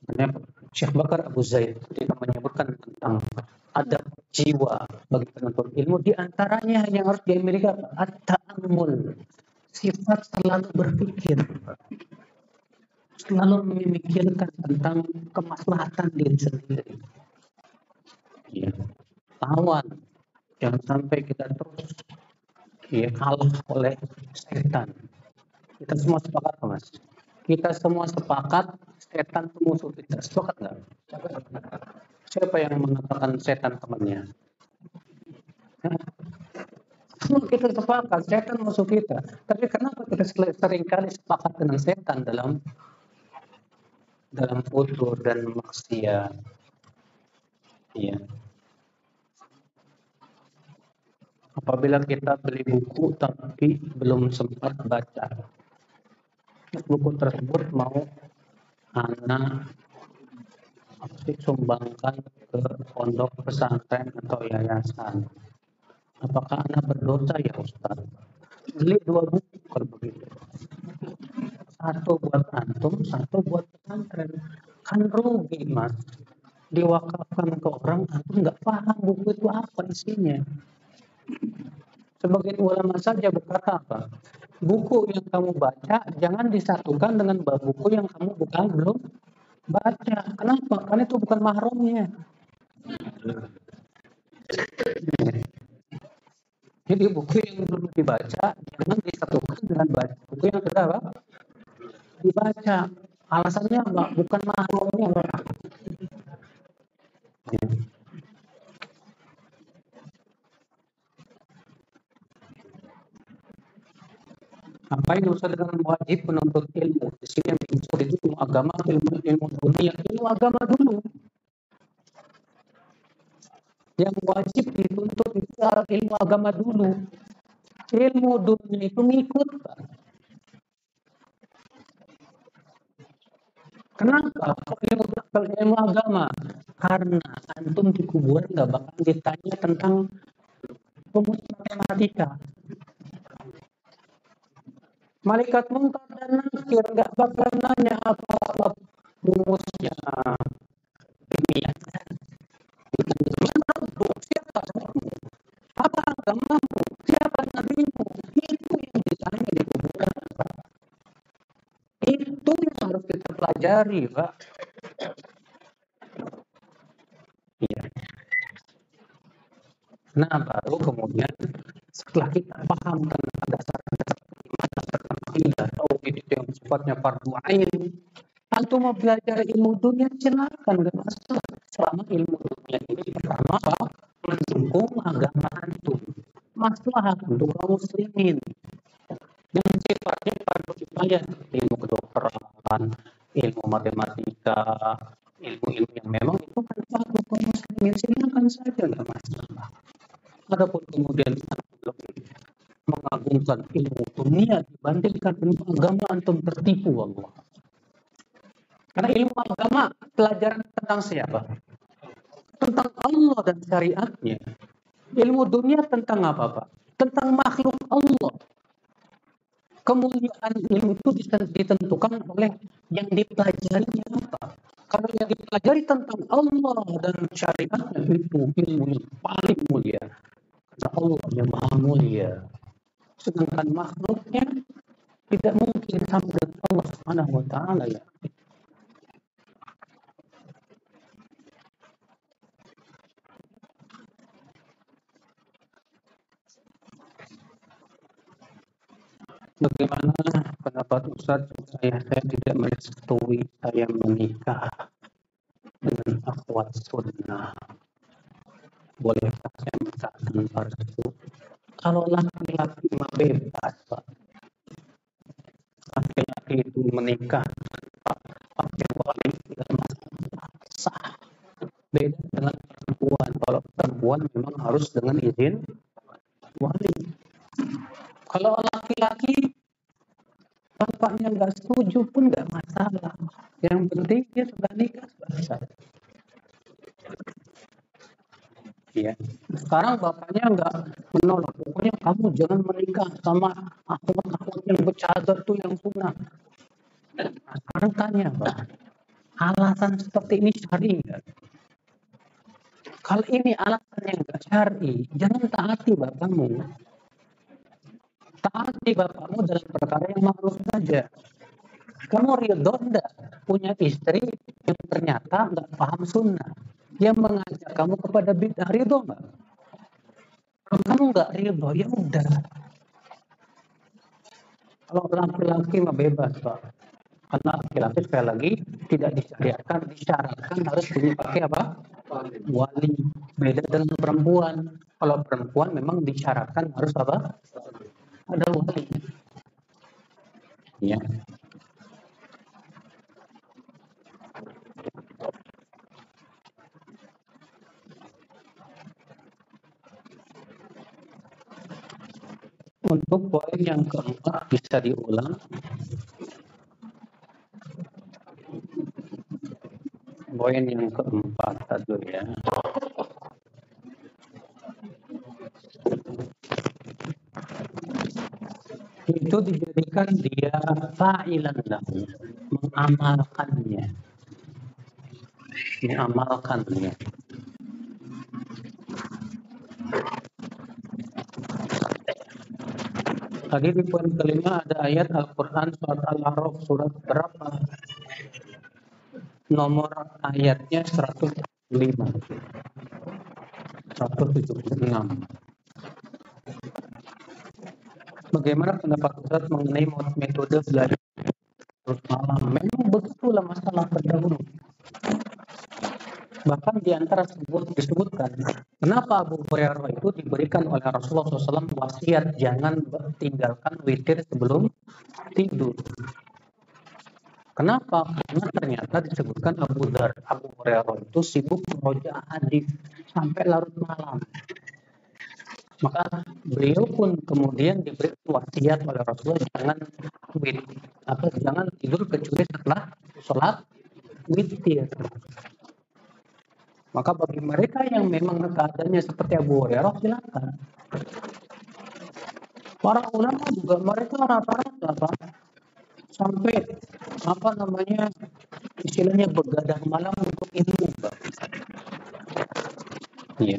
Karena Syekh Bakar Abu Zaid ketika menyebutkan tentang adab jiwa bagi penuntut ilmu di antaranya yang harus dimiliki at-ta'ammul sifat selalu berpikir selalu memikirkan tentang kemaslahatan diri sendiri. Ya lawan. Jangan sampai kita terus ya kalah oleh setan. Kita semua sepakat mas. Kita semua sepakat setan musuh kita. Sepakat nggak? Siapa yang mengatakan setan temannya? Semua kita sepakat setan musuh kita. Tapi kenapa kita sering kali sepakat dengan setan dalam dalam futur dan maksiat Iya. Apabila kita beli buku tapi belum sempat baca, buku tersebut mau anak sumbangkan ke pondok pesantren atau yayasan. Apakah anak berdosa ya Ustaz? Beli dua buku kalau begitu. Satu buat antum, satu buat pesantren. Kan rugi mas diwakafkan ke orang aku nggak paham buku itu apa isinya. Sebagian ulama saja berkata apa? Buku yang kamu baca jangan disatukan dengan buku yang kamu bukan belum baca. Kenapa? Karena itu bukan mahramnya. Jadi buku yang belum dibaca jangan disatukan dengan buku yang sudah apa? Dibaca. Alasannya apa? Bukan mahramnya. Apa yang usah dengan wajib menuntut ilmu? Di sini yang dimaksud itu ilmu agama, ilmu ilmu dunia, ilmu agama dulu. Yang wajib dituntut itu ilmu agama dulu. Ilmu dunia itu ngikut, Kenapa? Ilmu, ilmu agama. Karena antum di kuburan nggak bakal ditanya tentang rumus matematika. Malaikat mungkar dan nakir nggak bakal nanya apa rumusnya kimia. Siapa Apa agamamu? Siapa nabimu? Itu yang ditanya di kuburan. Itu yang harus kita pelajari, Pak. Iya. Nah, baru kemudian setelah kita paham tentang dasar-dasar dasar akidah, tauhid itu yang sifatnya fardu ain, antum mau belajar ilmu dunia silakan gak masalah selama ilmu dunia ini pertama apa mendukung agama antum masalah untuk kaum muslimin yang sifatnya fardu kifayah ilmu kedokteran ilmu matematika ilmu-ilmu yang memang itu kan fardu kaum muslimin silakan saja nggak masalah kemudian lebih mengagungkan ilmu dunia dibandingkan ilmu agama antum tertipu Allah. Karena ilmu agama pelajaran tentang siapa? Tentang Allah dan syariatnya. Ilmu dunia tentang apa Pak? Tentang makhluk Allah. Kemuliaan ilmu itu ditentukan oleh yang dipelajarinya apa. Kalau yang dipelajari tentang Allah dan syariatnya itu ilmu paling mulia. Karena Allah yang maha mulia. Sedangkan makhluknya tidak mungkin sama dengan Allah Subhanahu wa taala ya. Bagaimana pendapat Ustaz saya saya tidak merestui saya menikah dengan akhwat sunnah. Bolehkah saya minta restu? Kalau laki-laki mah bebas, Pak. Laki-laki itu menikah pakai wali tidak masalah sah. Beda dengan perempuan. Kalau perempuan memang harus dengan izin wali. Kalau laki-laki bapaknya nggak setuju pun nggak masalah. Yang penting dia sudah nikah selesai. Ya. Sekarang bapaknya nggak menolak. Pokoknya kamu jangan menikah sama akhwat-akhwat yang bercadar tuh yang sunnah. Nah, sekarang tanya Pak, alasan seperti ini syari nggak? Kalau ini alasan yang nggak syari, jangan taati bapakmu. Taati bapakmu dalam perkara yang makruh saja. Kamu ridho punya istri yang ternyata nggak paham sunnah, yang mengajak kamu kepada bid'ah ridho enggak? Kalau kamu nggak ridho, ya udah. Kalau laki-laki mah bebas, Pak. Karena laki-laki sekali lagi tidak disyariatkan, disyaratkan harus punya pakai apa? Wali. Beda dengan perempuan. Kalau perempuan memang disyaratkan harus apa? Ada wali. Ya. Untuk poin yang keempat bisa diulang. Poin yang keempat tadi ya. Itu dijadikan dia fa'ilan lahu, mengamalkannya. Mengamalkannya. Tadi di poin kelima ada ayat Al-Quran surat Al-Araf surat berapa? Nomor ayatnya 105 176 Bagaimana pendapat Ustaz mengenai metode belajar malam? Memang begitulah masalah terdahulu. Bahkan di antara sebut, disebutkan, kenapa Abu Hurairah itu diberikan oleh Rasulullah SAW wasiat jangan tinggalkan witir sebelum tidur. Kenapa? Karena ternyata disebutkan Abu Dar, Abu Hurairah itu sibuk meroja hadis sampai larut malam. Maka beliau pun kemudian diberi wasiat oleh Rasulullah jangan wit, apa jangan tidur kecuali setelah sholat witir. Maka bagi mereka yang memang keadaannya seperti Abu Hurairah silakan. Para ulama juga mereka rata-rata sampai apa namanya istilahnya begadang malam untuk ilmu. Iya.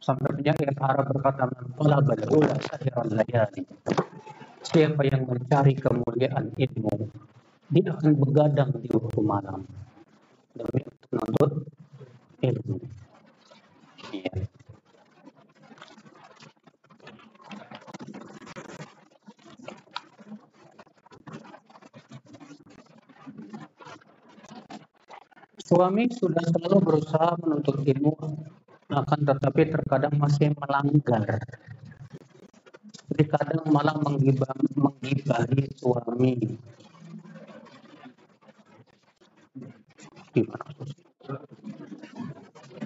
Sampai penyair Arab berkata, "Pola ula sahiran layali." Siapa yang mencari kemuliaan ilmu, dia akan begadang di waktu malam demi menuntut ilmu. Iya. Suami sudah selalu berusaha menuntut ilmu, akan tetapi terkadang masih melanggar. Jadi kadang malah menggibah, menggibahi suami.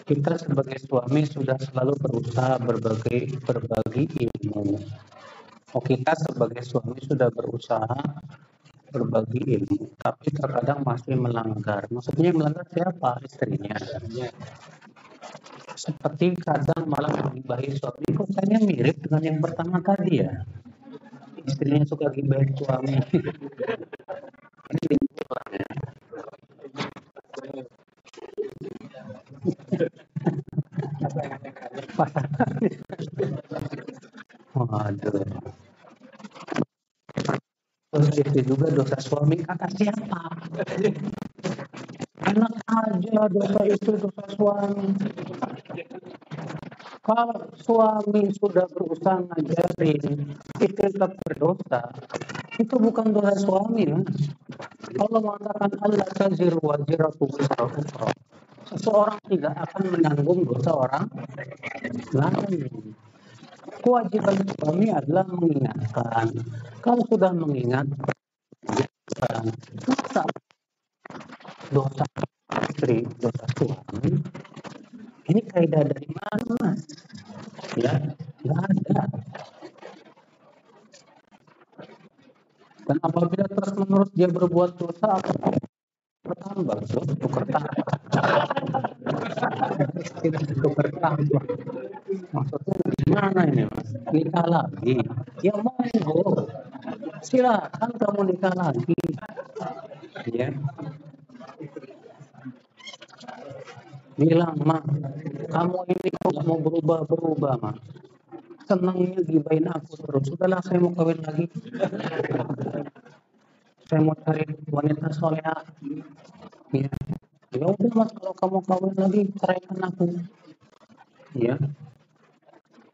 Kita sebagai suami sudah selalu berusaha berbagai berbagi ilmu. Oh kita sebagai suami sudah berusaha berbagi ilmu, tapi terkadang masih melanggar. Maksudnya melanggar siapa? Istrinya. Seperti kadang malah menggibahi suami. Kok kayaknya mirip dengan yang pertama tadi ya? Istrinya suka gibahin suami. Waduh. Terus itu juga dosa suami kata siapa? Enak aja dosa itu dosa suami. Kalau suami sudah berusaha ngajarin istri tetap berdosa, itu bukan dosa suami. Mas. Allah mengatakan Allah tazir ukhra. Seseorang tidak akan menanggung dosa orang lain. Kewajiban suami adalah mengingatkan. Kalau sudah mengingat, masa dosa istri, dosa suami, ini kaidah dari mana mas? Ya, nggak ada. Dan apabila terus menerus dia berbuat dosa, apa bertambah, bro, tukar tambah. tukar tambah. Maksudnya gimana ini mas? Nikah lagi? Ya monggo, silakan kamu nikah lagi. Ya, bilang mah kamu ini kok mau berubah berubah mah senangnya gibain aku terus sudahlah saya mau kawin lagi saya mau cari wanita soleha ya ya udah mas kalau kamu kawin lagi ceraikan aku. Ya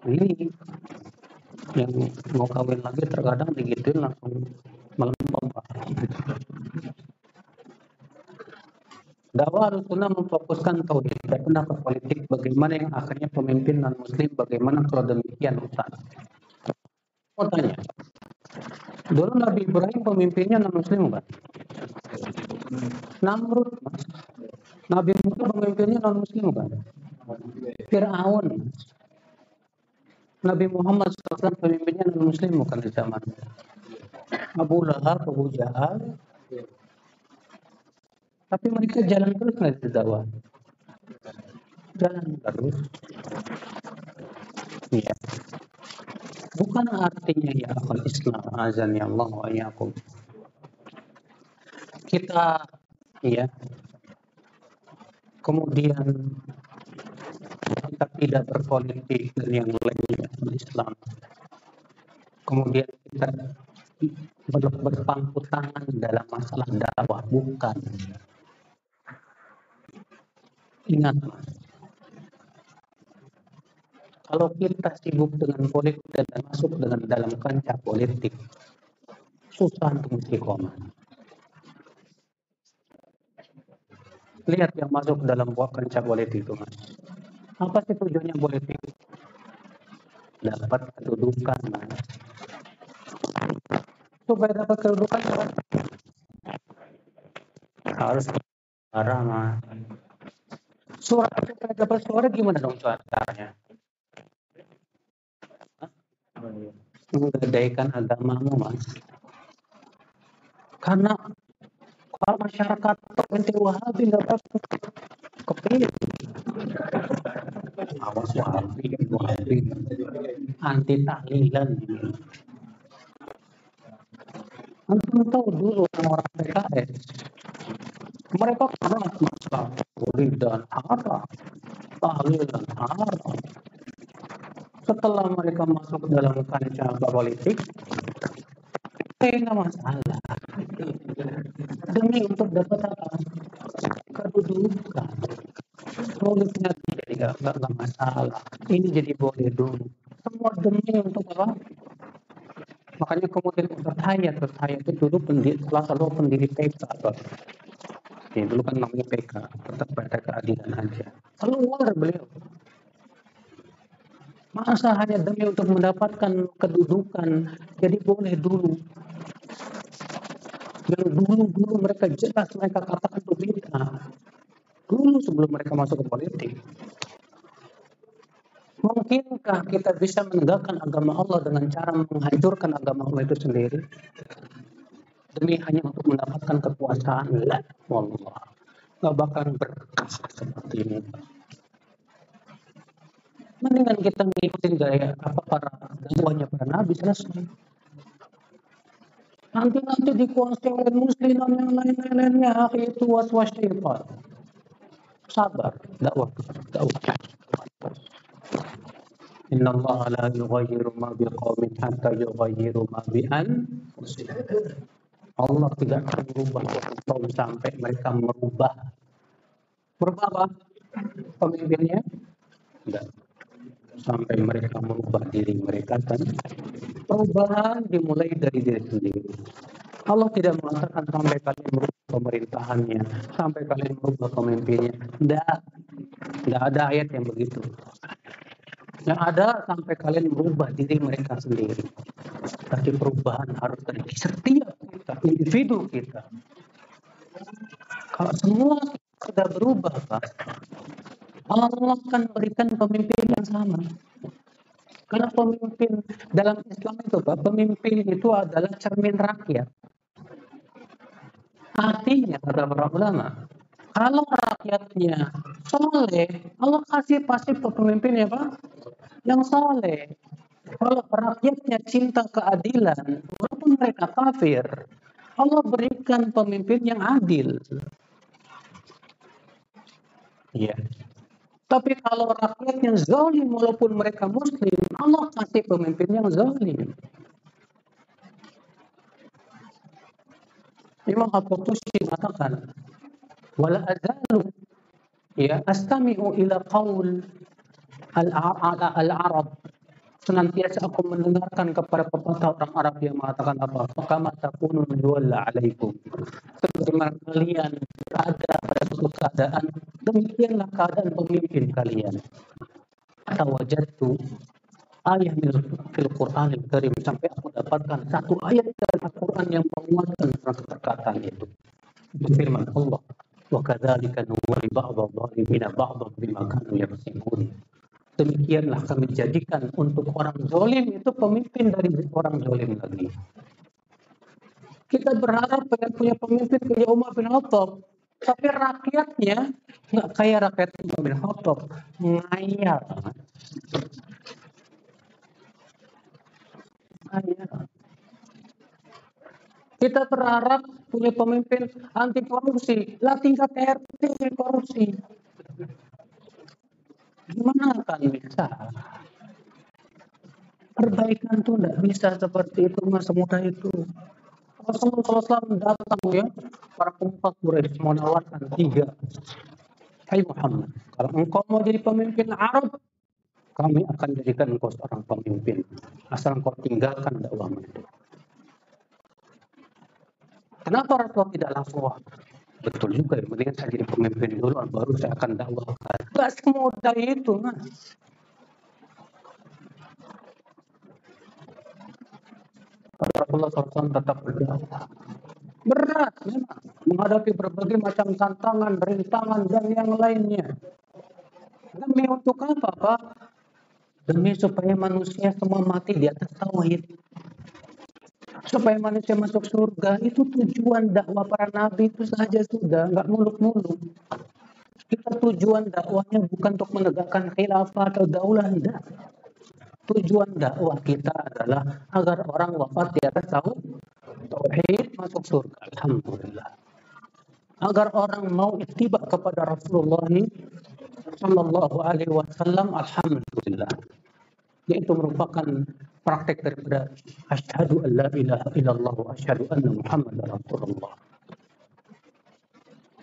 ini yang mau kawin lagi terkadang digituin langsung ombak Dakwah Sunnah memfokuskan tauhid dan pendapat politik bagaimana yang akhirnya pemimpin non muslim bagaimana kalau demikian Ustaz. Mau tanya, dulu Nabi Ibrahim pemimpinnya non muslim kan? Namrud. Nabi Musa pemimpinnya non muslim kan? Fir'aun. Nabi Muhammad SAW pemimpinnya non muslim bukan di zaman Abu Lahab, Abu Jahal, tapi mereka jalan terus nggak dakwah? Jalan terus. Iya. Bukan artinya ya akal Islam azan ya Allah wa iyyakum. Kita ya kemudian kita tidak berpolitik dan yang lainnya Islam. Kemudian kita berpangku tangan dalam masalah dakwah bukan Ingat, kalau kita sibuk dengan politik dan masuk dengan dalam kancah politik, susah untuk istiqomah. Lihat yang masuk dalam buah kancah politik itu, mas. Apa sih tujuannya politik? Dapat kedudukan, mas. Supaya dapat kedudukan, harus marah, mas suara supaya dapat suara gimana dong caranya? Menggadaikan agamamu mas. Karena kalau masyarakat ente wahabi nggak pasti kepilih. Awas wahabi, wahabi, anti tahlilan. Antum tahu dulu orang-orang PKS mereka keras masalah kulit dan haram, tahlil dan haram. Setelah mereka masuk dalam kancah politik, tidak masalah. Demi untuk dapat apa? Kedudukan. Mulutnya tidak nggak masalah. Ini jadi boleh dulu. Semua demi untuk apa? Makanya kemudian Ustaz Hayat, Ustaz Hayat itu dulu pendiri, salah satu pendiri TK. Ya, dulu kan namanya PK, tetap pada keadilan aja. Keluar beliau. Masa hanya demi untuk mendapatkan kedudukan, jadi boleh dulu. Yang dulu-dulu mereka jelas mereka katakan itu bid'ah. Dulu sebelum mereka masuk ke politik. Mungkinkah kita bisa menegakkan agama Allah dengan cara menghancurkan agama Allah itu sendiri? demi hanya untuk mendapatkan kekuasaan la wallah nggak bakal berkah seperti ini mendingan kita ngikutin gaya apa para dakwahnya para nabi selesai nanti nanti dikuasai oleh muslim yang lain-lainnya akhir itu was syaitan sabar dakwah dakwah Inna Allah la yughayyiru ma biqaumin hatta yughayyiru ma bi Allah tidak akan merubah suatu kaum sampai mereka merubah. Merubah apa? Pemimpinnya? Tidak. Sampai mereka merubah diri mereka kan? Perubahan dimulai dari diri sendiri. Allah tidak mengatakan sampai kalian merubah pemerintahannya, sampai kalian merubah pemimpinnya. Tidak. Tidak ada ayat yang begitu. Yang ada sampai kalian merubah diri mereka sendiri. Tapi perubahan harus dari setiap kita, individu kita. Kalau semua sudah berubah, Pak, Allah akan berikan pemimpin yang sama. Karena pemimpin dalam Islam itu, Pak, pemimpin itu adalah cermin rakyat. Artinya, kata para ulama, kalau rakyatnya soleh, Allah kasih pasti pemimpin ya Pak, yang soleh. Kalau rakyatnya cinta keadilan, walaupun mereka kafir, Allah berikan pemimpin yang adil. Iya. Tapi kalau rakyatnya zalim walaupun mereka muslim, Allah kasih pemimpin yang zalim. Imam Al-Qurtusi mengatakan, wala azalu ya astami'u ila qaul al-arab senantiasa aku mendengarkan kepada pepatah orang Arab yang mengatakan apa? Fakama takunun yuwalla alaikum. Sebagaimana kalian berada pada suatu keadaan, demikianlah keadaan pemimpin kalian. Kata wajatu ayat fil Quran yang karim sampai aku dapatkan satu ayat dari Al-Quran yang menguatkan perkataan itu. Firman Allah, wa kadzalika nuwalli ba'dha dhalimina ba'dha bima yang yafsikun. Demikianlah kami jadikan untuk orang zolim itu pemimpin dari orang zolim lagi. Kita berharap pengen punya pemimpin kayak Umar bin Khattab, tapi rakyatnya nggak kayak rakyat Umar bin Khattab, ngayal. Ngayal. Kita berharap punya pemimpin anti korupsi. Lah tingkat RT korupsi. Gimana kan bisa? Perbaikan tuh tidak bisa seperti itu mas semudah itu. Rasulullah SAW datang ya, para pemufak Quraisy menawarkan tiga. Hai Muhammad, kalau engkau mau jadi pemimpin Arab, kami akan jadikan engkau seorang pemimpin. Asal engkau tinggalkan dakwahmu itu. Kenapa Rasulullah tidak langsung betul juga ya, mendingan saya jadi pemimpin dulu, baru saya akan dakwahkan. Gak semudah itu, mas. Rasulullah SAW tetap berdakwah. Berat memang menghadapi berbagai macam tantangan, rintangan dan yang lainnya. Demi untuk apa, Pak? Demi supaya manusia semua mati di atas tauhid supaya manusia masuk surga itu tujuan dakwah para nabi itu saja sudah nggak muluk-muluk. Kita tujuan dakwahnya bukan untuk menegakkan khilafah atau daulah tidak tujuan dakwah kita adalah agar orang wafat di atas tahu tauhid masuk surga alhamdulillah. Agar orang mau ittiba kepada Rasulullah sallallahu alaihi wasallam alhamdulillah. Yaitu merupakan praktek daripada asyhadu an la ilaha illallah wa asyhadu anna muhammadar rasulullah.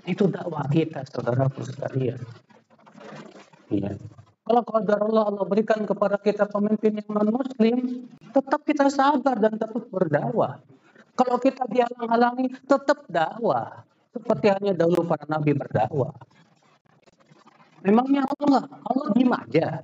Itu dakwah kita saudaraku sekalian. Ya. Kalau qadar Allah Allah berikan kepada kita pemimpin yang non muslim, tetap kita sabar dan tetap berdakwah. Kalau kita dihalang-halangi, tetap dakwah. Seperti hanya dahulu para nabi berdakwah. Memangnya Allah Allah diem aja.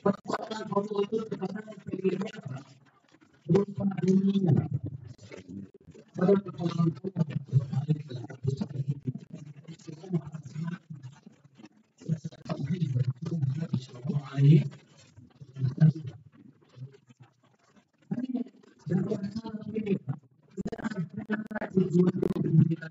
Kekuatan Allah itu terkadang pengennya apa? Berupa dunia. Kalau kekuatan Allah Dan orang-orang ini, tidak ada tujuan untuk menjadikan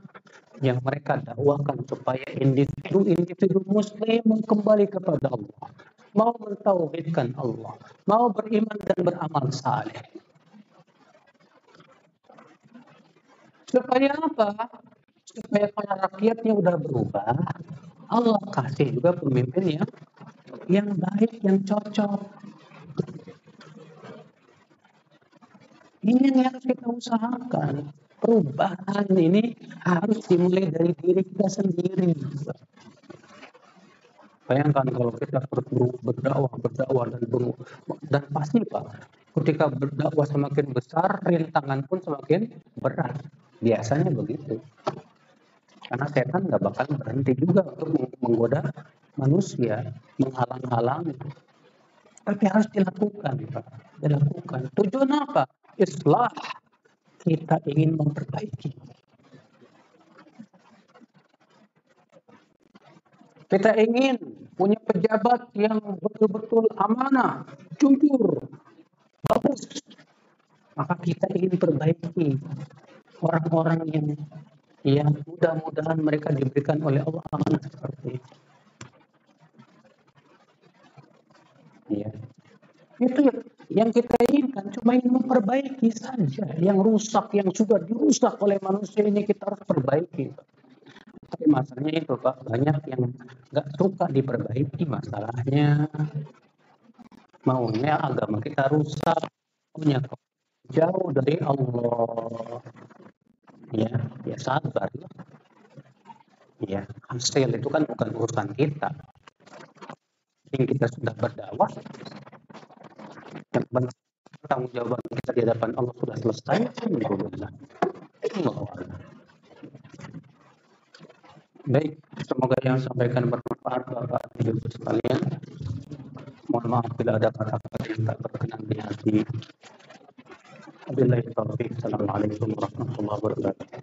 yang mereka dakwakan supaya individu-individu muslim kembali kepada Allah, mau mentauhidkan Allah, mau beriman dan beramal saleh. Supaya apa? Supaya para rakyatnya udah berubah, Allah kasih juga pemimpin yang yang baik, yang cocok. Ini yang harus kita usahakan. Perubahan ini harus dimulai dari diri kita sendiri. Bayangkan kalau kita berdakwah, berdakwah dan ber, dan pasti Pak, ketika berdakwah semakin besar, rintangan pun semakin berat. Biasanya begitu. Karena setan nggak bakal berhenti juga untuk menggoda manusia, menghalang-halangi. Tapi harus dilakukan, Pak. Dilakukan. Tujuan apa? Islah. Kita ingin memperbaiki. Kita ingin punya pejabat yang betul-betul amanah, jujur, bagus. Maka kita ingin perbaiki orang-orang yang yang mudah-mudahan mereka diberikan oleh Allah amanah seperti itu. Ya. Itu yang kita inginkan cuma ingin memperbaiki saja. Yang rusak, yang sudah dirusak oleh manusia ini kita harus perbaiki. Tapi masalahnya itu Pak, banyak yang nggak suka diperbaiki masalahnya. Maunya agama kita rusak, punya jauh dari Allah. Ya, ya sabar. Ya, hasil itu kan bukan urusan kita yang kita sudah berdakwah yang tanggung jawab kita di hadapan Allah sudah selesai alhamdulillah Baik, semoga yang sampaikan bermanfaat Bapak Ibu sekalian. Mohon maaf bila ada kata-kata yang tak berkenan di hati. Wabillahi taufiq. Assalamualaikum warahmatullahi wabarakatuh.